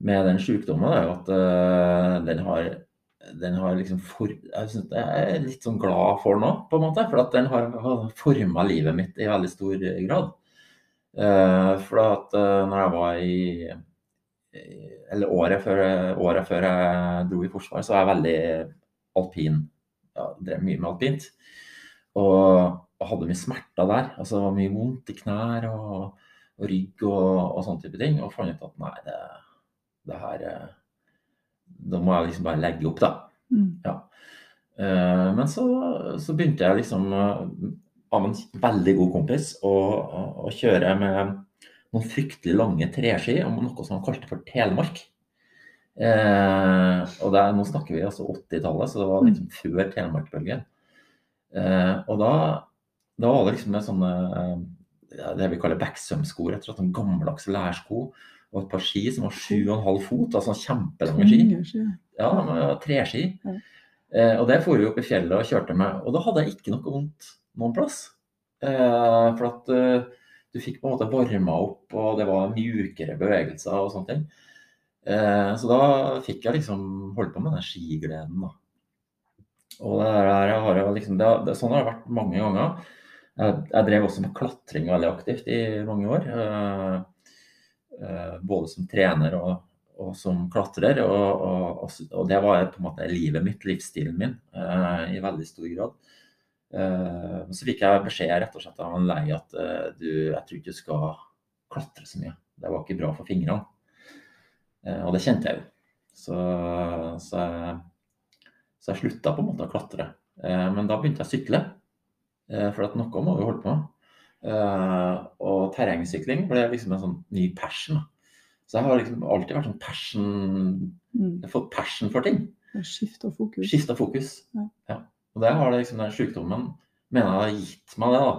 Speaker 2: med den sykdommen, er jo at uh, den har den har liksom for, jeg, jeg er litt sånn glad for nå, på en måte. For at den har, har forma livet mitt i veldig stor grad. Uh, for at når jeg var i eller året før, året før jeg dro i Forsvaret, så var jeg veldig alpin. Ja, drev mye med alpint. Og, og hadde mye smerter der. altså Mye vondt i knær og, og rygg og, og sånne type ting. Og fant ut at nei, det, det her eh, Da må jeg liksom bare legge opp, da.
Speaker 1: Mm.
Speaker 2: Eh, Men så, så begynte jeg liksom uh, av en veldig god kompis å, å, å kjøre med noen fryktelig lange treski om noe som han kalte for Telemark. Eh, og det, er- nå snakker vi altså 80-tallet, så det var liksom før Telemark-bølgen. Eh, og da, da var det liksom med sånne det vi kaller backsum-sko, rett og slett sånn gammeldags lærsko. Og et par ski som var 7,5 fot, altså kjempelange ski. Ja, treski. Eh, og det for vi opp i fjellet og kjørte med. Og da hadde jeg ikke noe vondt noen plass. Eh, for at eh, du fikk på en måte varma opp, og det var mjukere bevegelser og sånne ting. Eh, så da fikk jeg liksom holde på med den skigleden, da. Og det der har jeg liksom, det, det, sånn har det vært mange ganger. Jeg, jeg drev også med klatring veldig aktivt i mange år. Eh, både som trener og, og som klatrer. Og, og, og, det var på en måte livet mitt, livsstilen min, eh, i veldig stor grad. Eh, så fikk jeg beskjed rett og slett av en lege at eh, du, jeg tror ikke du skal klatre så mye. Det var ikke bra for fingrene. Eh, og det kjente jeg jo. Så, så, jeg, så jeg slutta på en måte å klatre. Eh, men da begynte jeg å sykle. Eh, for at noe må vi holde på med. Eh, og terrengsykling ble liksom en sånn ny passion. da. Så jeg har liksom alltid vært sånn passion
Speaker 1: Mm.
Speaker 2: Jeg har fått passion for ting.
Speaker 1: Skifta fokus.
Speaker 2: Skifta fokus.
Speaker 1: Ja.
Speaker 2: Ja. Og det har det liksom den sykdommen mener jeg har gitt meg det, da.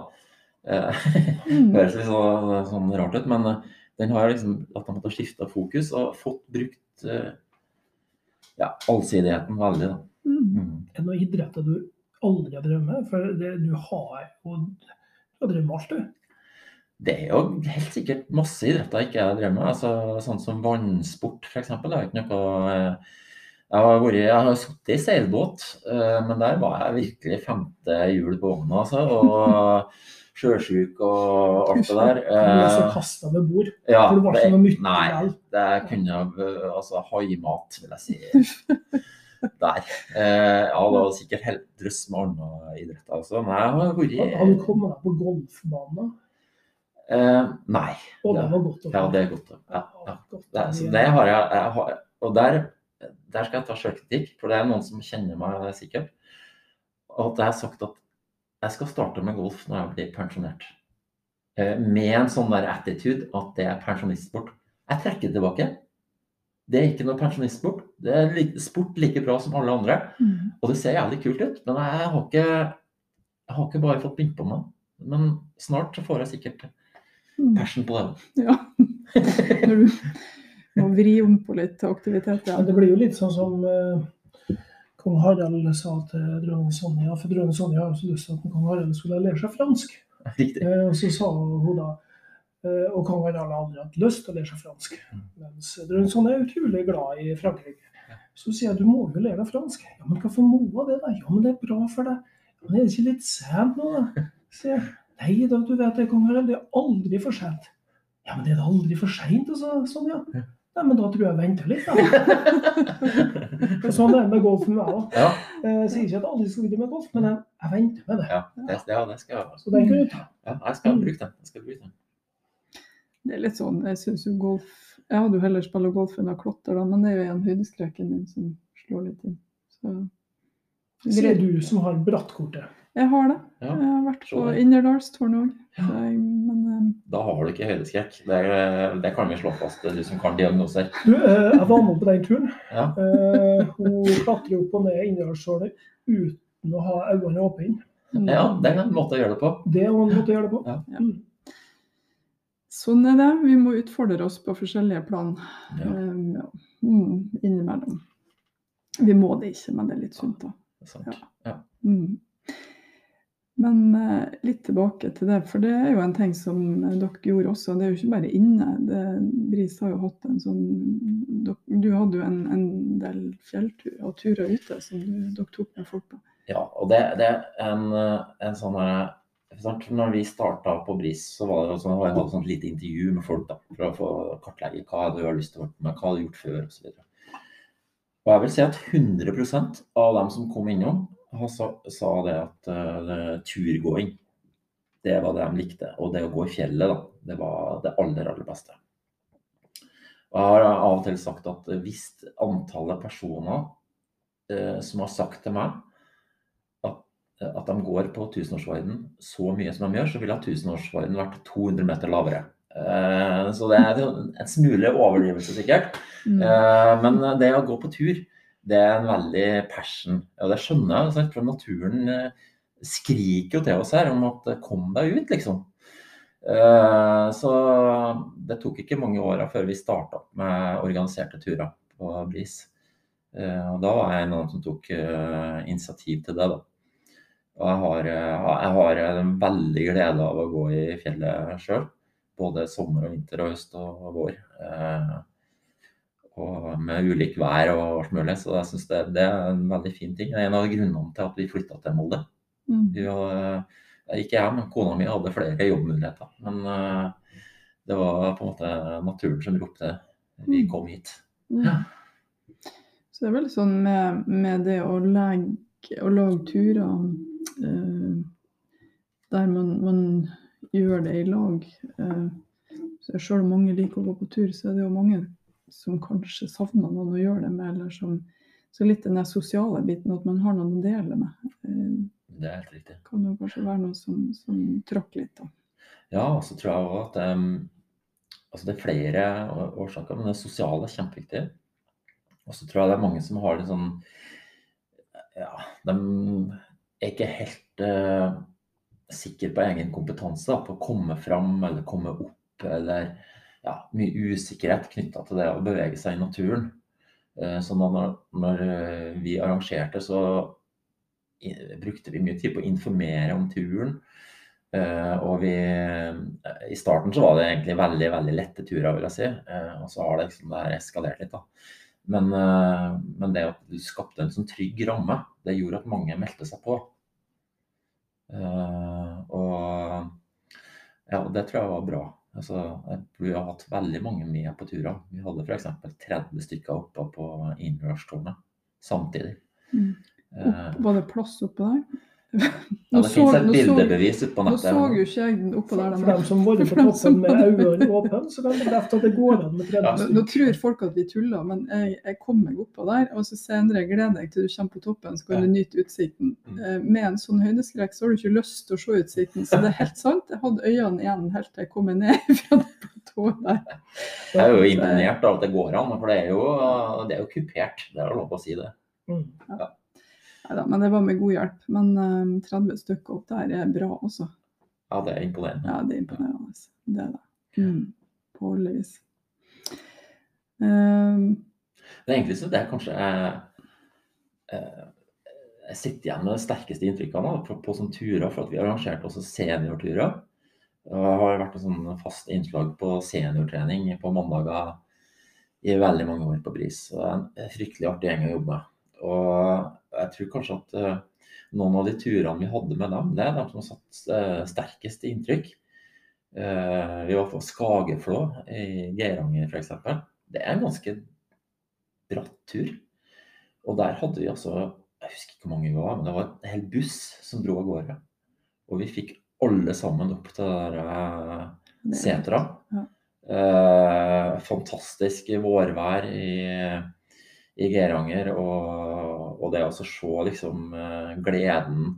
Speaker 2: Eh,
Speaker 1: Mm.
Speaker 2: Høres litt så, sånn rart ut, men eh, den har liksom at jeg måtte skifte fokus og fått brukt ja, allsidigheten veldig. da.
Speaker 1: Mm.
Speaker 2: Mm.
Speaker 3: Er det noe idretter du aldri har drevet med? For det, du har jo du har drevet med alt, du.
Speaker 2: Det er jo helt sikkert masse idretter jeg ikke har drevet med. Altså, sånn som vannsport, f.eks. Det er ikke noe eh, Jeg har, vært, jeg har sittet i seilbåt, eh, men der var jeg virkelig femte hjul på vogna, altså. Og sjøsjuk og alt det der.
Speaker 3: Du så
Speaker 2: Eh,
Speaker 3: kasta ved bord.
Speaker 2: Ja,
Speaker 3: For det var ikke noe
Speaker 2: nei, det kunne Altså haimat, vil jeg si. Der. Eh, ja, det var sikkert helt drøss med andre idretter også. Men jeg har
Speaker 3: Har
Speaker 2: vært
Speaker 3: du kommet deg på golfbanen?
Speaker 2: eh, Nei.
Speaker 3: Og det var godt å
Speaker 2: Ja, det er godt. Ja, ja. Det, så det har jeg, jeg har, Og der, der skal jeg ta sjølkritikk, for det er noen som kjenner meg sikkert. Og at jeg har sagt at jeg skal starte med golf når jeg blir pensjonert. Eh, Med en sånn der attitude at det er pensjonistsport. Jeg trekker det tilbake. Det er ikke noe pensjonistsport. Det er sport like bra som alle andre.
Speaker 1: Mm.
Speaker 2: Og det ser jævlig kult ut, men jeg har ikke, jeg har ikke bare fått begynt på meg. Men snart så får jeg sikkert
Speaker 1: Mm.
Speaker 2: passion på det.
Speaker 1: Ja. Når du må vri om på litt aktivitet. Ja.
Speaker 3: Det blir jo litt sånn som uh, kong Harald sa til dronning Sonja. For dronning Sonja har jo så lyst til at kong Harald skulle lære seg fransk.
Speaker 2: Riktig.
Speaker 3: Uh, og så sa hun da eh, Og kong Harald har aldri hatt lyst til å lære seg fransk.
Speaker 2: Mm.
Speaker 3: Mens dronning Sonja er utrolig glad i Frankrike. Så sier jeg du må jo lære deg fransk. Ja, men hvorfor må jeg det, da? Ja, men det er bra for deg. Ja, men er det ikke litt sent nå, da? Sier jeg. Nei da, du vet det, kong Harald. Det er aldri for sent. Ja, men det er da aldri for seint, altså, Sonja.
Speaker 2: Ja.
Speaker 3: Nei, men da tror jeg jeg venter litt, da. Sånn er det med golfen med meg òg.
Speaker 2: Ja,
Speaker 3: Jeg sier ikke at alle skal drive med golf, men jeg, jeg venter med det.
Speaker 2: ja, det, ja, det skal jeg.
Speaker 3: Så den kan du ta.
Speaker 2: Ja, jeg skal bruke den. Jeg skal bruke den.
Speaker 1: Det er litt sånn, jeg synes jo golf Jeg hadde jo heller spille golf enn å klatre, da, men det er jo igjen høydeskrekken min som slår litt inn. Så
Speaker 3: Sier du som har brattkortet.
Speaker 1: Jeg har det.
Speaker 2: Ja,
Speaker 1: Jeg har vært på
Speaker 2: så det.
Speaker 1: Òg.
Speaker 2: Ja.
Speaker 1: Eh,
Speaker 2: Da har du ikke høydeskrekk. Det, det kan vi slå fast, du som kan diagnoser.
Speaker 3: Du, eh, jeg var med på den turen.
Speaker 2: Ja.
Speaker 3: Uh, Hun klatrer opp og ned Innerdalsskjoldet uten å ha øynene åpne.
Speaker 2: ja, det er en måte å gjøre det på.
Speaker 3: Det er en måte å gjøre det på.
Speaker 2: Ja.
Speaker 1: Sånn er det. Vi må utfordre oss på forskjellige plan
Speaker 2: Ja,
Speaker 1: ja. mm, innimellom. Vi må det ikke, men det er litt sunt, da.
Speaker 2: det sant.
Speaker 1: Mm. Men eh, litt tilbake til det, for det er jo en ting som eh, dere gjorde også. Det er jo ikke bare inne. Det, Bris har jo hatt en sånn Du hadde jo en, en del fjelltur og turer ute som du, dere tok med folk på.
Speaker 2: Ja, og det, det er en, eh, en sånn? Når vi starta på BRIS, så var det sånn, jeg hadde et lite intervju med folk da, for å få kartlegge hva du har lyst til å holde med, hva du har gjort før osv. Og jeg vil si at 100% av dem som kom innom, sa, sa det at uh, turgåing, det var det de likte. Og det å gå i fjellet, da, det var det aller, aller beste. Og jeg har av og til sagt at hvis antallet personer uh, som har sagt til meg at de går på tusenårsvarden så mye som de gjør, så ville tusenårsvarden vært 200 meter lavere. Uh, så det er en smule overdrivelse, sikkert. Mm. Men det å gå på tur, det er en veldig passion. Og det skjønner jeg, altså, for naturen eh, skriker jo til oss her om at eh, kom deg ut, liksom. Eh, så det tok ikke mange åra før vi starta med organiserte turer på Bris. Og da var jeg en av dem som tok initiativ til det. da. Og jeg har, jeg har en veldig glede av å gå i fjellet sjøl. Både sommer og vinter og høst og vår og med ulik vær og alt mulig. Så jeg syns det, det, er en veldig fin ting. Det er en av grunnene til at vi flytta til Molde. Mm. Var, ikke jeg, men kona mi hadde flere jobbmuligheter. Men det var på en måte naturen som ropte vi mm. kom hit.
Speaker 1: Mm. Ja. Så det er vel sånn med, med det å, legge, å lage turer der man, man, gjør det i lag. Uh, Selv om mange liker å gå på tur, så er det jo mange som kanskje savner noen å gjøre det med, eller som Så litt den sosiale biten, at man har noen å dele med.
Speaker 2: Eh, det er helt riktig.
Speaker 1: Kan jo kanskje være noe som, som tråkker litt, da.
Speaker 2: Ja, og så tror jeg òg at um, altså det er flere årsaker, men det sosiale er kjempeviktig. Og så tror jeg det er mange som har litt sånn Ja, de er ikke helt uh, sikker på egen kompetanse da, på å komme fram eller komme opp eller ja, mye usikkerhet knytta til det å bevege seg i naturen. Uh, så når, når eh, vi arrangerte, så brukte vi mye tid på å informere om turen. Uh, og vi I starten så var det egentlig veldig veldig lette turer, vil jeg si. Og så har det liksom det her eskalert litt, da. Men, men, det at du skapte en sånn trygg ramme, det gjorde at mange meldte seg på. Og ja, det tror jeg var bra. Altså, vi har hatt veldig mange med på turer. Vi hadde f.eks. 30 stykker oppe på innendørstårnet samtidig.
Speaker 1: Mm. Eh, var det plass oppe der?
Speaker 2: Ja, det finnes et bildebevis ute på nettet.
Speaker 1: Nå så jo ikke jeg den oppå der.
Speaker 3: For dem som var på toppen med øynene åpne, så kan jeg bekrefte at det går an med
Speaker 1: nå. Nå tror folk at vi tuller, men jeg, jeg kom meg oppå der. Og så senere gleder deg til du kommer på toppen, så kan du nyte utsikten. Mm. Eh, med en sånn høydeskrekk så har du ikke lyst til å se utsikten. Så det er helt sant. Jeg hadde øynene igjen helt til jeg kom ned fra det platået der.
Speaker 2: Jeg er jo imponert av at det går an, for det er jo, det er jo kupert. Det er lov å si det. Mm.
Speaker 1: Ja. Neida, men det var med god hjelp. Men um, eh, 30 stykker opp der er bra også.
Speaker 2: Ja, det er imponerende.
Speaker 1: Ja, det er imponerende. Det er det. Mm. På alle vis. Um,
Speaker 2: det enkleste det er kanskje eh, jeg sitter igjen med de sterkeste inntrykkene på, på sånne turer, for at vi har arrangert også seniorturer. Det har vært et sånn fast innslag på seniortrening på mandager i veldig mange år på BRIS. det er en fryktelig artig gjeng å jobbe med. Og jeg tror kanskje at uh, noen av de turene vi hadde med dem, det er de som har satt uh, sterkest inntrykk. Uh, vi var på Skageflå i Geiranger f.eks. Det er en ganske bratt tur. Og der hadde vi altså Jeg husker ikke hvor mange vi var, men det var en hel buss som dro av gårde. Og vi fikk alle sammen opp til der setra. Ja. fantastisk vårvær i i Geiranger. Og, og det å se liksom eh, gleden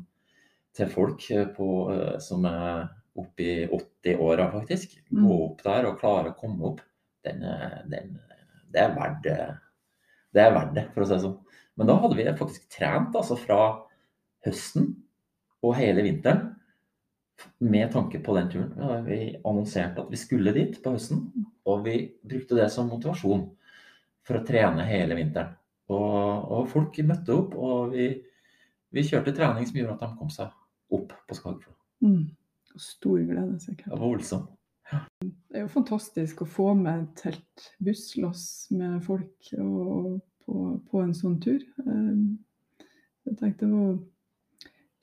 Speaker 2: til folk eh, på, eh, som er oppe i 80-åra, faktisk. Gå mm. opp der og klare å komme opp. Den, den, det er verdt det, er verdt det, for å si det sånn. Men da hadde vi faktisk trent altså fra høsten og hele vinteren med tanke på den turen. Vi annonserte at vi skulle dit på høsten, og vi brukte det som motivasjon for å trene hele vinteren. Og, og folk møtte opp, og vi, vi, kjørte trening som gjorde at de kom seg opp på Skagflå.
Speaker 1: Mm. Stor glede, sikkert.
Speaker 2: Det var voldsomt. Ja.
Speaker 1: Det er jo fantastisk å få med et helt busslass med folk og, på, på, en sånn tur. Eh, jeg tenkte det var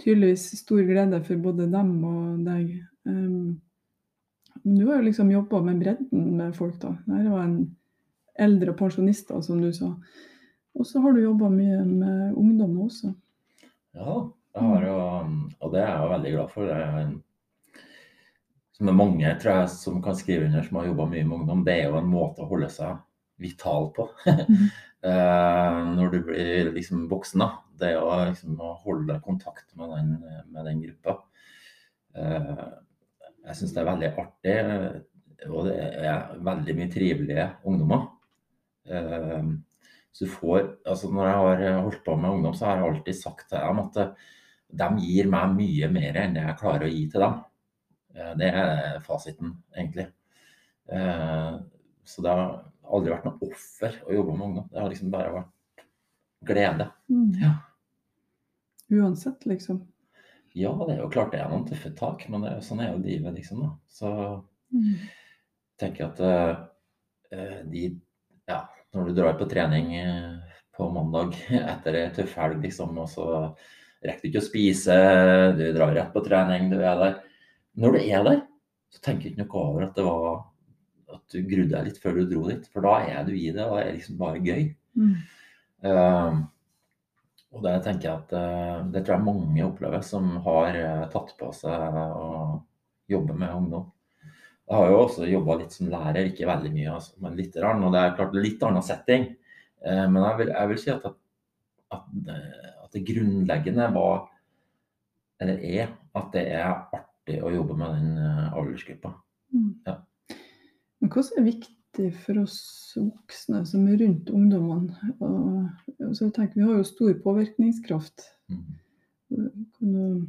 Speaker 1: tydeligvis stor glede for både dem og deg. Um, du har jo liksom jobba med bredden med folk, da. Dette var en eldre pensjonister, som du sa. Og så har du jobba mye med ungdom også.
Speaker 2: Ja, jeg har jo, og det er jeg veldig glad for. Det er en, som er mange tror jeg, som kan skrive under, som har jobba mye med ungdom. Det er jo en måte å holde seg vital på. Eh, når du blir liksom voksen. Det å liksom å holde kontakt med den, med den gruppa. Eh, jeg syns det er veldig artig. Og det er veldig mye trivelige ungdommer. Eh, så du får, altså Når jeg har holdt på med ungdom, så har jeg alltid sagt til dem at de gir meg mye mer enn det jeg klarer å gi til dem. Det er fasiten, egentlig. Så det har aldri vært noe offer å jobbe med ungdom. Det har liksom bare vært glede.
Speaker 1: Mm.
Speaker 2: Ja.
Speaker 1: Uansett, liksom.
Speaker 2: Ja, det er jo klart det er noen tøffe tak, men det er, sånn er jo livet, liksom. da. Så
Speaker 1: Mm.
Speaker 2: tenker jeg at uh, de når du drar på trening eh, på mandag etter ei tøff helg, liksom, og så rekker du ikke å spise, du drar rett på trening, du er der. Når du er der, så tenker du ikke noe over at det var at du grudde deg litt før du dro dit, for da er du i det, og det er liksom bare gøy.
Speaker 1: Mm.
Speaker 2: Uh, og det tenker jeg at uh, det tror jeg mange opplever som har uh, tatt på seg å jobbe med ungdom. Jeg har jo også jobba litt som lærer, ikke veldig mye, altså, men litt. Rann, og det er klart litt annen setting. Eh, men jeg vil, jeg vil si at, at, at, det grunnleggende var, eller er, at det er artig å jobbe med den aldersgruppa.
Speaker 1: Mm.
Speaker 2: Ja.
Speaker 1: Men hva er viktig for oss voksne som er rundt ungdommene? Og, så tenker, vi har jo stor påvirkningskraft.
Speaker 2: Mm.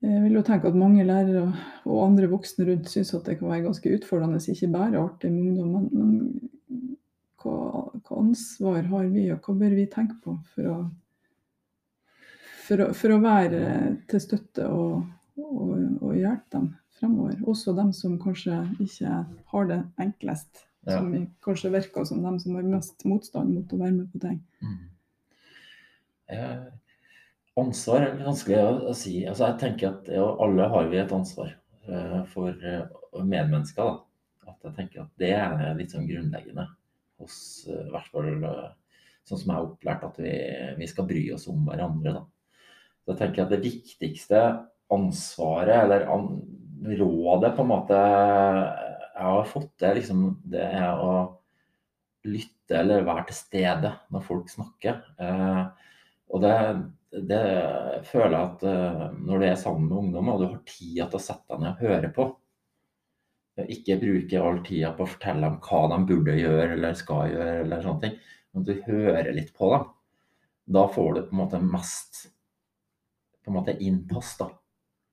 Speaker 1: Jeg vil jo tenke at mange lærere og andre voksne rundt syns at det kan være ganske utfordrende, ikke bare artig med ungdom. Men, men hva, hva, ansvar har vi, og hva bør vi tenke på for å, for å, for å være til støtte og, og, og hjelpe dem fremover? Også dem som kanskje ikke har det enklest.
Speaker 2: Ja.
Speaker 1: Som kanskje virker som dem som har mest motstand mot å være med på ting.
Speaker 2: Mm. Eh, ansvar er vanskelig å, si. Altså, jeg tenker at ja, alle har vi et ansvar uh, for uh, medmennesker. Da. At jeg tenker at det er litt sånn grunnleggende hos uh, hvert fall sånn som jeg har opplært, at vi, vi skal bry oss om hverandre. Da. Så jeg tenker at det viktigste ansvaret, eller an, rådet på en måte jeg har fått, det, liksom, det er å lytte eller være til stede når folk snakker. Og det, det, føler jeg at uh, når du er sammen med ungdom og du har tida til å sette deg ned og høre på Ikke bruke all tida på å fortelle dem hva de burde gjøre eller skal gjøre, eller sånne ting, men du hører litt på dem. Da får du på en måte mest på en måte innpass. da.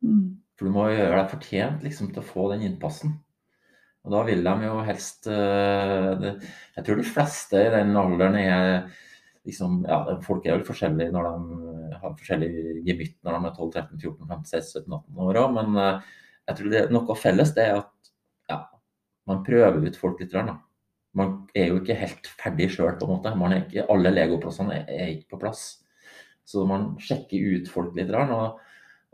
Speaker 1: Mm.
Speaker 2: For du må gjøre deg fortjent liksom, til å få den innpassen. Og da vil de jo helst uh, Jeg tror de fleste i den alderen er liksom, ja, Folk er vel forskjellige når de har forskjellig gemytt når de er 12, 13, 14, 15, 16, 17, 18 år òg, men uh, jeg tror det er noe felles det er at ja, man prøver ut folk litt. Da. Man er jo ikke helt ferdig sjøl, på en måte. Man er ikke, alle legoplassene er, er, ikke på plass. Så man sjekker ut folk litt. Og,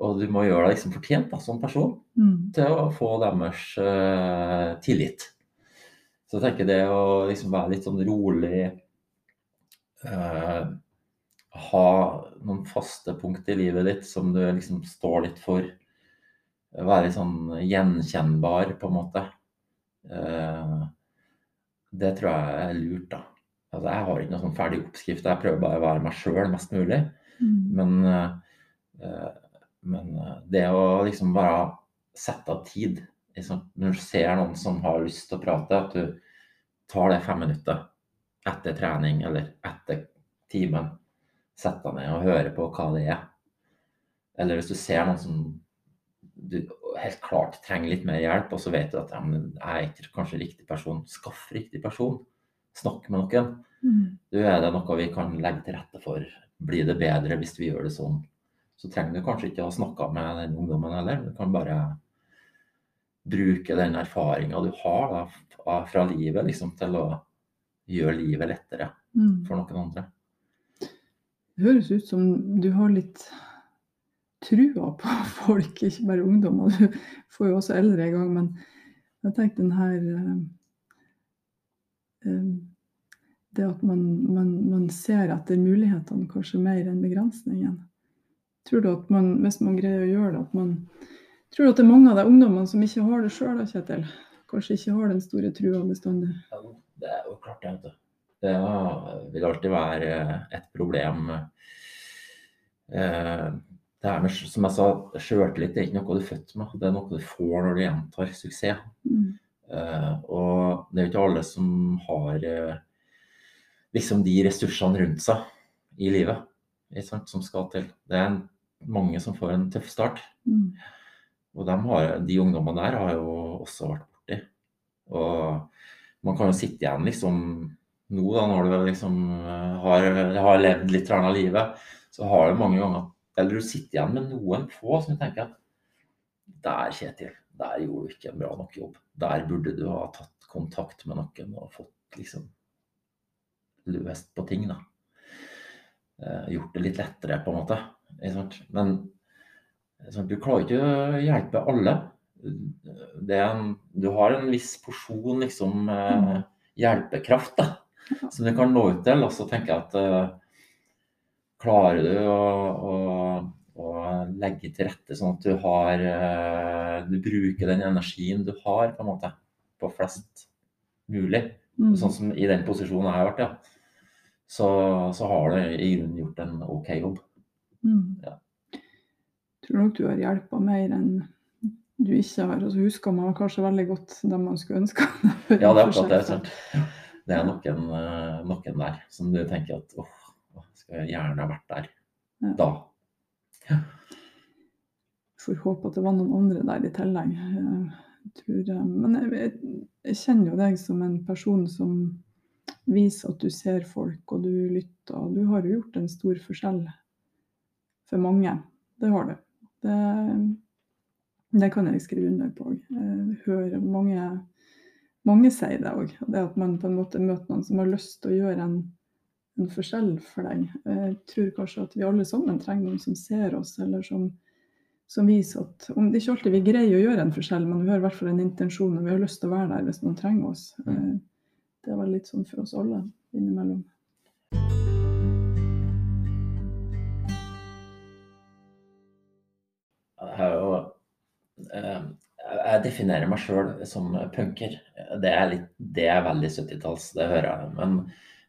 Speaker 2: og du må gjøre deg liksom fortjent da, som person
Speaker 1: mm.
Speaker 2: til å få deres uh, tillit. Så jeg tenker det å liksom være litt sånn rolig uh, ha noen faste punkt i livet ditt som du liksom står litt for. Være sånn gjenkjennbar, på en måte. Eh, det tror jeg er lurt, da. Altså, jeg har ikke noen sånn ferdig oppskrift. Jeg prøver bare å være meg sjøl mest mulig.
Speaker 1: Mm.
Speaker 2: Men, eh, men det å liksom bare sette av tid liksom, Når du ser noen som har lyst til å prate, at du tar det fem minutter etter trening eller etter timen. Sett deg ned og høre på hva det er. Eller hvis du ser noen som du helt klart trenger litt mer hjelp, og så vet du at ja, jeg er ikke kanskje riktig person, skaff riktig person. Snakk med noen.
Speaker 1: Mm.
Speaker 2: Du er det noe vi kan legge til rette for. Blir det bedre hvis vi gjør det sånn? Så trenger du kanskje ikke å snakke med den ungdommen heller. Du kan bare bruke den erfaringa du har da, fra livet liksom, til å gjøre livet lettere
Speaker 1: Mm.
Speaker 2: for noen andre.
Speaker 1: Det høres ut som du har litt trua på folk, ikke bare ungdom. Og du får jo også eldre i gang, men jeg tenkte den her eh, Det at man, man, man ser etter mulighetene kanskje mer enn begrensningen. Tror du at man, hvis man greier å gjøre det, at man Tror du at det er mange av de ungdommene som ikke har det sjøl, Kjetil? Kanskje ikke har den store trua bestandig?
Speaker 2: Det er jo klart det. vet du. Det vil alltid være et problem. Eh, det er med, som jeg sa, sjøltillit er ikke noe du er født med, det er noe du får når du gjentar suksess.
Speaker 1: Mm.
Speaker 2: Og det er jo ikke alle som har liksom de ressursene rundt seg i livet som skal til. Det er mange som får en tøff start.
Speaker 1: Mm.
Speaker 2: Og de, har, de, ungdommene der har jo også vært borti. Og man kan jo sitte igjen liksom nå, da, når du liksom uh, har, har, levd litt av livet, så har du mange ganger Eller du sitter igjen med noen få som tenker at Der, Kjetil, der gjorde du ikke en bra nok jobb. Der burde du ha tatt kontakt med noen og fått liksom løst på ting, da. Eh, gjort det litt lettere, på en måte. Men du klarer ikke å hjelpe alle. En, du har en viss porsjon liksom, eh, hjelpekraft da, som du kan nå ut til. Og så tenker jeg at uh, klarer du å, å, å, legge til rette sånn at du har uh, Du bruker den energien du har, på en måte, på flest mulig. Mm. Sånn som i den posisjonen jeg har vært, ja. Så, så har du i grunnen gjort en OK jobb.
Speaker 1: Mm. Ja. Tror nok du har hjelpa mer enn du ikke har. Og så husker man kanskje veldig godt dem man skulle ønske.
Speaker 2: ja, det er akkurat det. Sant? Det er noen, eh, noen der som du tenker at åh, jeg gjerne ha vært der ja. da.
Speaker 1: Ja. Får håpe at det var noen andre der i tillegg. Jeg tror, eh, men jeg, jeg, kjenner jo deg som en person som viser at du ser folk, og du lytter. Og du har jo gjort en stor forskjell for mange. Det har du. Det, det kan jeg skrive under på. Jeg hører mange, mange si det òg. Det at man på en måte møter noen som har lyst til å gjøre en, en, forskjell for deg. Jeg tror kanskje at vi alle sammen trenger noen som ser oss, eller som, som viser at om Det ikke alltid vi greier å gjøre en forskjell, men vi har i hvert fall en intensjon, og vi har lyst til å være der hvis noen trenger oss. Mm. Det er vel litt sånn for oss alle innimellom.
Speaker 2: Jeg definerer meg sjøl som punker. Det er, litt, det er veldig 70-talls, det hører jeg. Men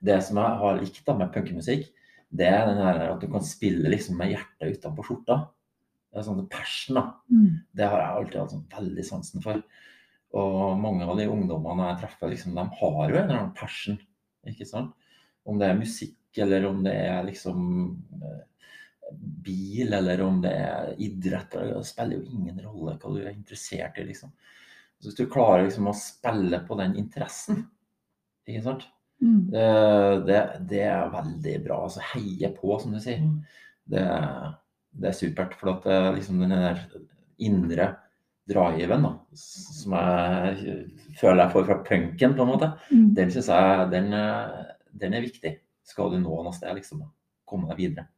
Speaker 2: det som jeg har likt med punkemusikk, det er den her at du kan spille liksom med hjertet utenpå skjorta. Det er sånn passion, da. Mm. Det har jeg alltid hatt sånn veldig sansen for. Og mange av de ungdommene jeg treffer, liksom, de har jo en eller annen passion. ikke sant? Om det er musikk, eller om det er liksom eh, bil, eller om det er idrett. Det spiller jo ingen rolle hva du er interessert i. liksom. Så Hvis du klarer liksom å spille på den interessen, ikke sant? Mm. Det, det, det, er veldig bra. altså Heie på, som du sier. Mm. Det, det, er supert. For at liksom den der indre driven da, som jeg føler jeg får fra punken, på en måte, mm. den syns jeg den, den, er viktig. Skal du nå noe sted, liksom. Komme deg videre.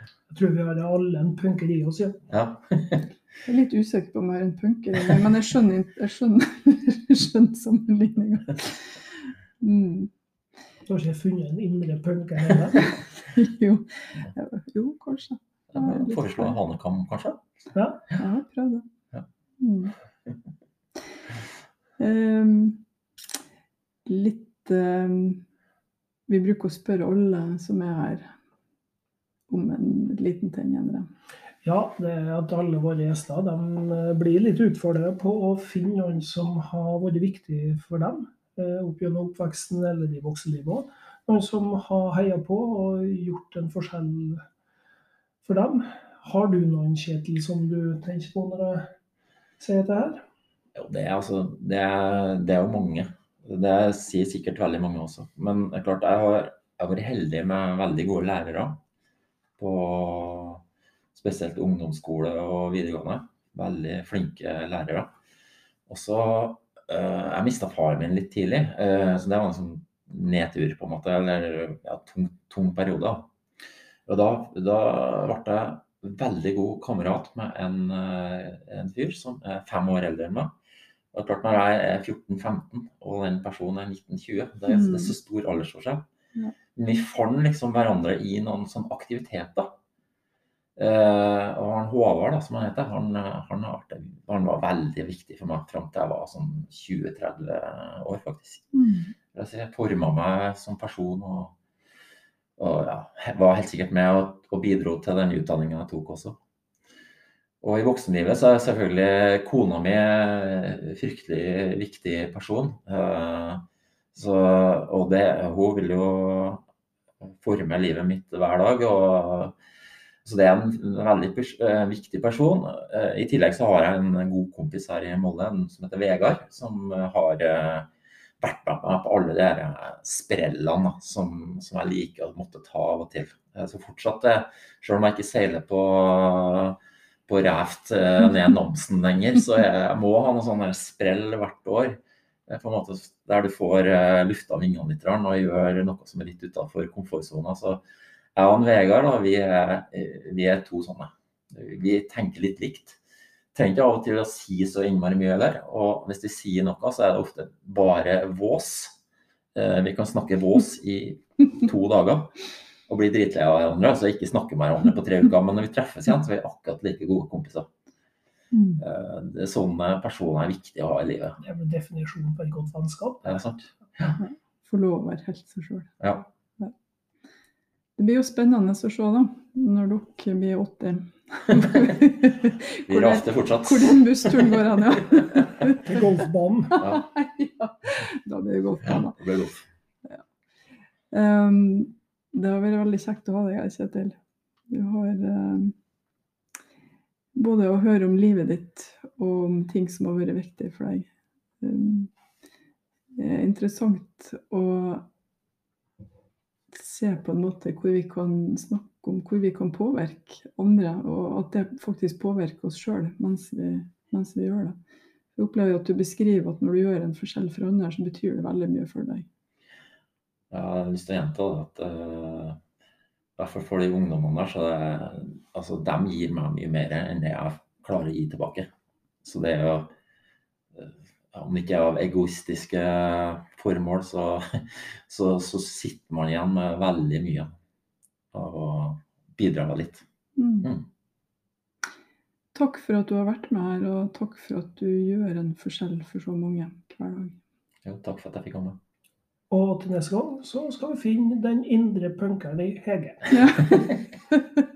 Speaker 3: Jeg tror vi har alle en punker i oss, ja.
Speaker 2: ja.
Speaker 1: jeg er litt usikker på om jeg har en punker i meg, men jeg skjønner, jeg skjønner, jeg skjønner sammenligninga. Mm.
Speaker 3: Kanskje jeg har funnet en indre punker heller?
Speaker 1: jo. jo, kanskje.
Speaker 2: Foreslå en hanekam, kanskje?
Speaker 3: Ja.
Speaker 1: ja prøv det. Ja. Mm. Um, litt um, Vi bruker å spørre alle som er her om en liten ting, Endre?
Speaker 3: Ja, det er at alle våre gjester de eh, blir litt utfordra på å finne noen som har vært viktig for dem eh, opp gjennom oppveksten eller i voksenlivet òg. Noen som har heia på og gjort en forskjell for dem. Har du noen, Kjetil, som du tenker på når jeg sier dette her?
Speaker 2: Jo, det er, altså, det er, det er jo mange. Det sier sikkert veldig mange også. Men det er klart, jeg har, jeg har vært heldig med veldig gode lærere på spesielt ungdomsskole og videregående. Veldig flinke lærere. Og så uh, Jeg mista faren min litt tidlig, uh, så det var en sånn nedtur, på en måte. Eller ja, tung, tung periode. Og da, da ble jeg veldig god kamerat med en, uh, en fyr som er fem år eldre enn meg. Og klart Når jeg er 14-15 og den personen er 19-20, det, er, det er så stor aldersforskjell. Ja. Vi fant liksom hverandre i noen sånn aktiviteter. Uh, og han Håvard, da, som han heter, han, han, han var veldig viktig for meg fram til jeg var sånn 20-30 år, faktisk.
Speaker 1: Mm.
Speaker 2: Jeg forma meg som person og, og ja, var helt sikkert med og, og bidro til den utdanninga jeg tok også. Og i voksenlivet så er selvfølgelig kona mi en fryktelig viktig person. Eh, så, og det, hun vil jo forme livet mitt hver dag. og så det er en veldig pers eh, viktig person. Eh, I tillegg så har jeg en god kompis her i Molde som heter Vegard, som har vært med meg på alle de sprellene som, som, jeg liker å måtte ta av og til. Så fortsatt, selv om jeg ikke seiler på på reft eh, ned Namsen lenger. Så jeg må ha noen sånne sprell hvert år. Eh, på en måte Der du får uh, lufta vingene litt og gjør noe som er litt utafor komfortsona. Så jeg og Vegard da, vi er, vi er, to sånne. Vi tenker litt likt. Trenger ikke av og til å si så innmari mye heller. Og hvis vi sier noe, så er det ofte bare vås. Vi kan snakke vås i to dager og bli dritlei av hverandre. Altså ikke snakke med hverandre på tre uker. Men når vi treffes igjen, så er vi akkurat like gode kompiser. Mm. Eh, er sånne personer er viktig å ha i livet.
Speaker 3: Det er vel definisjonen på et godt vennskap.
Speaker 2: Det er sant. Ja.
Speaker 1: Få lov å være helt seg sjøl.
Speaker 2: Ja.
Speaker 1: Det blir jo spennende å se, da, når dere blir 80.
Speaker 2: vi rafter fortsatt.
Speaker 1: Hvor den bussturen går hen, ja.
Speaker 3: Til golfbanen.
Speaker 1: Ja. ja. Da blir det golfbanen.
Speaker 2: Ja, det blir golf.
Speaker 1: Ja. Um, det har vært veldig kjekt å ha deg her, Kjetil. Du har eh, både å høre om livet ditt og om ting som har vært viktig for deg. Um, det er interessant å se på en måte hvor vi kan snakke om hvor vi kan påvirke andre, og at det faktisk påvirker oss sjøl mens, mens, vi gjør det. Jeg opplever at du beskriver at når du gjør en forskjell for andre, så betyr det veldig mye for deg.
Speaker 2: Jeg har lyst til å gjenta at uh, fall for de ungdommene der, så det, altså, de gir meg mye mer enn det jeg klarer å gi tilbake. Så det er jo uh, Om det ikke er av egoistiske formål, så, så, så, sitter man igjen med veldig mye av å bidra litt. Mm. Mm.
Speaker 1: Takk for at du har vært med her, og takk for at du gjør en forskjell for så mange hver dag.
Speaker 2: Jo, takk for at jeg fikk komme.
Speaker 3: Og til neste gang så skal vi finne den indre punkeren i Hege. Ja.